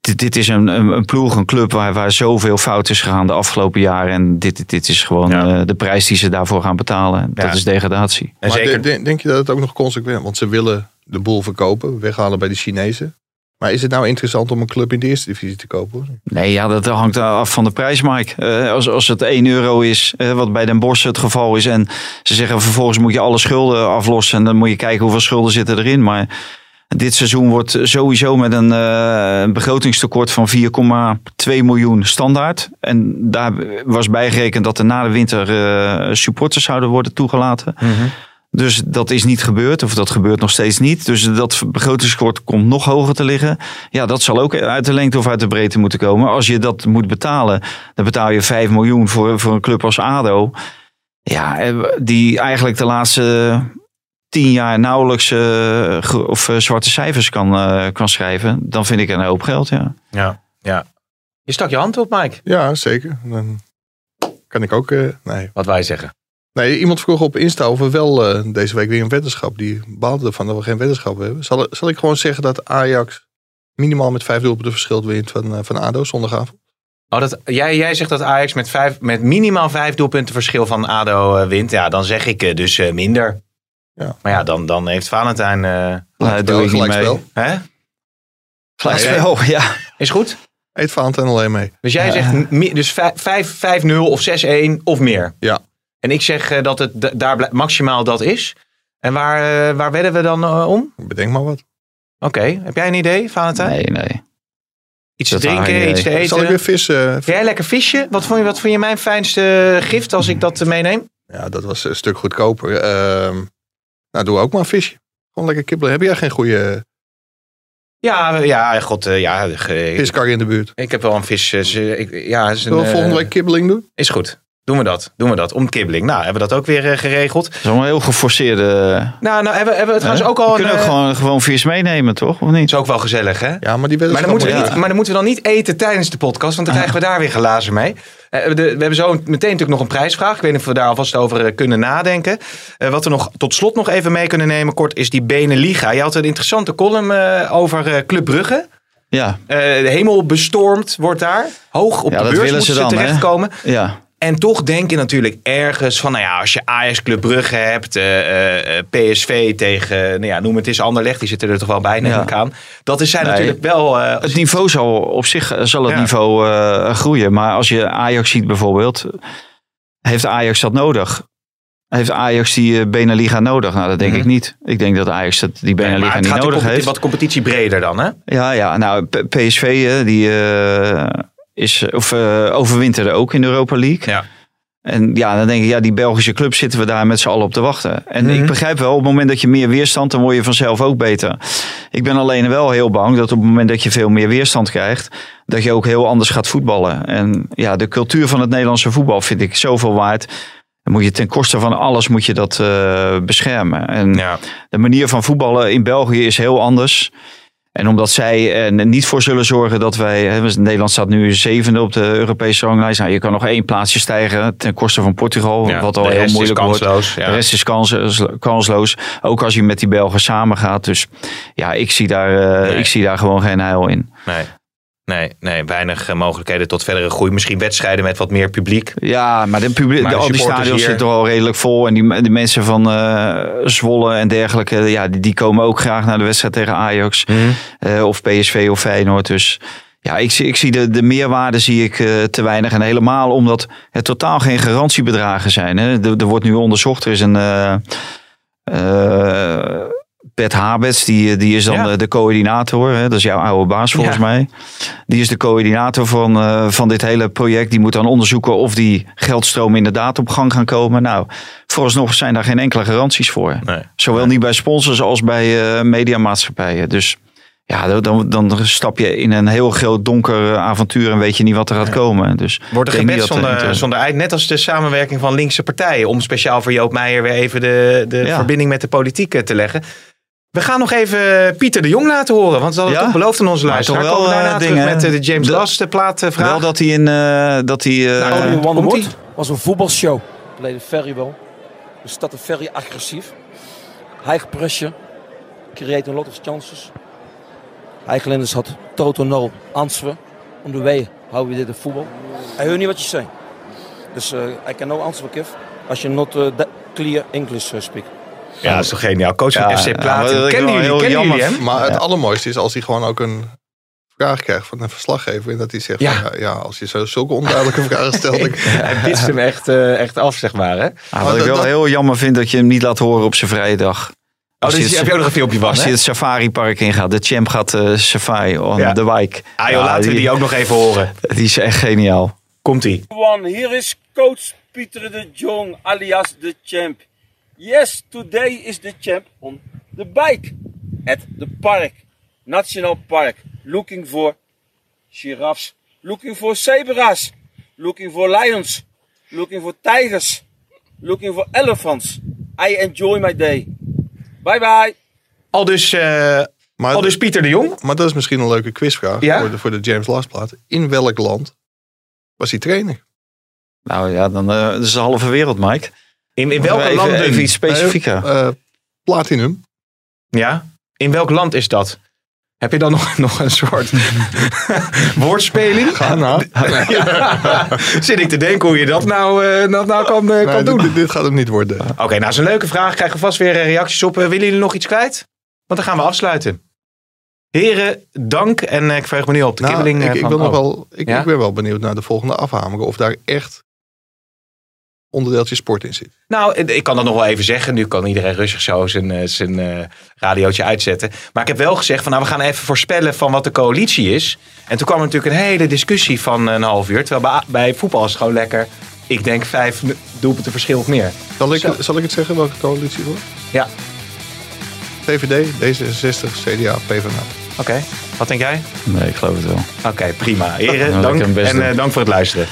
dit, dit is een, een, een ploeg, een club waar, waar zoveel fout is gegaan de afgelopen jaren. En dit, dit, dit is gewoon Ja. eh, de prijs die ze daarvoor gaan betalen. Dat is degradatie. En maar zeker, de- de- denk je dat het ook nog consequent Want ze willen de boel verkopen, weghalen bij de Chinezen. Maar is het nou interessant om een club in de eerste divisie te kopen? Hoor? Nee, ja, dat hangt af van de prijs, Mike. Eh, als, als het 1 euro is, eh, wat bij Den Bosch het geval is. En ze zeggen vervolgens moet je alle schulden aflossen. En dan moet je kijken hoeveel schulden zitten erin. Maar dit seizoen wordt sowieso met een eh, een begrotingstekort van 4,2 miljoen standaard. En daar was bijgerekend dat er na de winter eh, supporters zouden worden toegelaten. Mhm. Dus dat is niet gebeurd, of dat gebeurt nog steeds niet. Dus dat begrotingskort komt nog hoger te liggen. Ja, dat zal ook uit de lengte of uit de breedte moeten komen. Als je dat moet betalen, dan betaal je 5 miljoen voor, voor een club als ADO. Ja, eh, die eigenlijk de laatste tien jaar nauwelijks eh, of eh, zwarte cijfers kan, eh, kan schrijven. Dan vind ik een hoop geld, ja. ja, ja. Je stak je hand op, Mike. Ja, zeker. Dan kan ik ook... eh, nee. Wat wij zeggen. Nee, iemand vroeg op Insta of we wel eh, deze week weer een weddenschap. Die baalde ervan dat we geen weddenschap hebben. Zal, zal ik gewoon zeggen dat Ajax minimaal met vijf doelpunten verschil wint van, eh, van ADO zondagavond? Oh, dat, jij, jij zegt dat Ajax met, vijf, met minimaal vijf doelpunten verschil van ADO eh, wint. Ja, dan zeg ik dus eh, minder. Ja. Maar ja, dan, dan heeft Valentijn... eh Nou, doe ik niet mee. Gelijkspel. hè? Gelijkspel, ja. Is goed? Eet Valentijn alleen mee. Dus jij Ja. zegt dus vijf- vijf- 5-0 of 6-1 of meer. Ja. En ik zeg eh, dat het daar maximaal dat is. En waar, eh, waar wedden we dan eh, om? Bedenk maar wat. Oké, heb jij een idee, Valentijn? Nee, nee. Iets te drinken, iets te eten? Zal ik weer vissen? Vind jij lekker visje? Wat vond je, wat vond je mijn fijnste gift als ik dat meeneem? Ja, dat was een stuk goedkoper. Ehm, nou, doe ook maar een visje. Gewoon lekker kibbelen. Heb jij geen goede Ja, ja, god, ja. ge- viskar in de buurt? Ik heb wel een vis. eh, ik, ja, is een, we volgende week kibbeling doen? Is goed. Doen we dat. Doen we dat. Om kibbeling. Nou, hebben we dat ook weer eh, geregeld. Dat is allemaal heel geforceerde... Nou, nou hebben, hebben we trouwens ook We al... kunnen een, ook eh, gewoon, gewoon vis meenemen, toch? Of niet? is ook wel gezellig, hè? Ja, maar die Maar dan, moeten we niet, maar dan moeten we dan niet eten tijdens de podcast, want dan krijgen we daar weer glazen mee. Eh, de- we hebben zo meteen natuurlijk nog een prijsvraag. Ik weet niet of we daar alvast over kunnen nadenken. Eh, wat we nog tot slot nog even mee kunnen nemen, kort, is die Beneliga. Je had een interessante column eh, over eh, Club Brugge. Ja, Eh, de hemel bestormd wordt daar. Hoog op Ja, de beurs willen moeten ze hè? terechtkomen. ja. En toch denk je natuurlijk ergens van, nou ja, als je Ajax Club Brugge hebt, eh, eh, eh, PSV tegen, nou ja, noem het eens Anderlecht, die zitten er toch wel bij, neem Ja. ik aan. Dat is zijn Nee. natuurlijk wel... Het niveau zal op zich zal het Ja. niveau groeien. Maar als je Ajax ziet bijvoorbeeld, heeft Ajax dat nodig? Heeft Ajax die Beneliga nodig? Nou, dat denk Mhm. ik niet. Ik denk dat Ajax dat, die Nee, Beneliga maar het niet gaat nodig heeft. wat competitie breder dan, hè? Ja, ja. Nou, PSV die is of eh, overwinterde ook in de Europa League. Ja. En ja, dan denk ik, ja, die Belgische club zitten we daar met z'n allen op te wachten. En Mhm. ik begrijp wel, op het moment dat je meer weerstand, dan word je vanzelf ook beter. Ik ben alleen wel heel bang dat op het moment dat je veel meer weerstand krijgt, dat je ook heel anders gaat voetballen. En ja, de cultuur van het Nederlandse voetbal vind ik zoveel waard. Dan moet je ten koste van alles moet je dat eh, beschermen. En Ja. de manier van voetballen in België is heel anders. En omdat zij er niet voor zullen zorgen dat wij... hè, Nederland staat nu zevende op de Europese ranglijst. Nou, je kan nog één plaatsje stijgen ten koste van Portugal. Ja, wat al de heel rest is moeilijk wordt. kansloos, ja. De rest is kans, kansloos. Ook als je met die Belgen samengaat. Dus ja, ik zie daar, eh, Nee. ik zie daar gewoon geen heil in. Nee. Nee, nee, weinig eh, mogelijkheden tot verdere groei. Misschien wedstrijden met wat meer publiek. Ja, maar, de publiek, Maar de, de al die stadions zitten wel redelijk vol. En die, die mensen van eh, Zwolle en dergelijke, ja, die, die komen ook graag naar de wedstrijd tegen Ajax. Mhm. eh, of PSV of Feyenoord. Dus ja, ik, zie- ik zie de, de meerwaarde zie ik te weinig. En helemaal omdat het totaal geen garantiebedragen zijn. Hè. Er, er wordt nu onderzocht. Er is een... eh eh, Bert Habets, die, die is dan Ja. de, de coördinator. Hè? Dat is jouw oude baas volgens Ja. mij. Die is de coördinator van, eh, van dit hele project. Die moet dan onderzoeken of die geldstromen inderdaad op gang gaan komen. Nou, vooralsnog zijn daar geen enkele garanties voor. Nee. Zowel niet bij sponsors als bij eh, mediamaatschappijen. Dus ja, dan, dan stap je in een heel groot donker eh, avontuur en weet je niet wat er gaat komen. Dus Wordt er gebed zonder, eh, zonder eind. Net als de samenwerking van linkse partijen. Om speciaal voor Joop Meijer weer even de, de Ja. verbinding met de politiek eh, te leggen. We gaan nog even Pieter de Jong laten horen. Want ze hadden Ja? toch beloofd aan onze Maar luisteraar. toch wel, Komen daarna eh, terug dingen, met eh, de James de- Last plaat vraag. Wel dat hij in... eh, dat hij, eh, Only One komt-ie? Word was een voetbalshow. Played very well. We started very agressief. High pressure. Create a lot of chances. Highlanders had total no answer on the way how we did the football. I heard niet wat je zei. Dus uh, I can no answer give als je not uh, clear English uh, speak. Ja, dat is toch geniaal. Coach van Ja, FC Platen. kennen jullie, heel kennen jullie jammer hem? Maar het Ja. allermooiste is als hij gewoon ook een vraag krijgt van een verslaggever. En dat hij zegt, Ja. ja, ja, ja als je zo, zulke onduidelijke vragen stelt. ik- Hij pitst hem echt, eh, echt af, zeg maar. Hè? Ah, Maar wat ik dat- wel dat- heel jammer vind dat je hem niet laat horen op zijn vrije dag. Oh, dus heb je ook nog een filmpje van, Als hij het safaripark ingaat. De champ gaat eh, safari on Ja. the bike. Ah joh, Ja, laten we die ook nog even horen. Die is echt geniaal. Komt-ie. Here is coach Pieter de Jong alias the champ. Yes, today is the champ on the bike at the park, National Park, looking for giraffes, looking for zebras, looking for lions, looking for tigers, looking for elephants. I enjoy my day. Bye bye. Al dus, eh, Maar, al dus Pieter de Jong. maar dat is misschien een leuke quizvraag Ja? voor, de, voor de James Last plaat. In welk land was hij trainer? Nou ja, dan eh dat is de halve wereld, Mike. In, in welke even, landen? Even iets specifieker. Eh, Platinum. Ja? In welk land is dat? Heb je dan nog, nog een soort woordspeling? Ghana. Ja. Zit ik te denken hoe je dat nou, eh, dat nou kan, eh, kan Nee, doen. dit, dit gaat hem niet worden. Oké, nou is een leuke vraag. Krijgen we vast weer eh, reacties op. Eh, willen jullie nog iets kwijt? Want dan gaan we afsluiten. Heren, dank. En eh, ik vraag me nu op de Nou, kibbeling. ik, eh, ik, van- ben nog oh. wel, ik, Ja? ik ben wel benieuwd naar de volgende afhameren. Of daar echt onderdeeltje sport in zit. Nou, eh, ik kan dat nog wel even zeggen. Nu kan iedereen rustig zo zijn, eh, zijn eh, radiootje uitzetten. Maar ik heb wel gezegd van nou, we gaan even voorspellen van wat de coalitie is. En toen kwam er natuurlijk een hele discussie van een half uur. Terwijl bij, bij voetbal is het gewoon lekker. Ik denk vijf doelpunten verschil of meer. Zal ik, Zo. zal ik het zeggen welke coalitie wordt? Ja, VVD, D66, CDA, PvdA. oké. Wat denk jij? Nee, ik geloof het wel. Oké, prima. Heren, Nou, dank. En eh, dank voor het luisteren.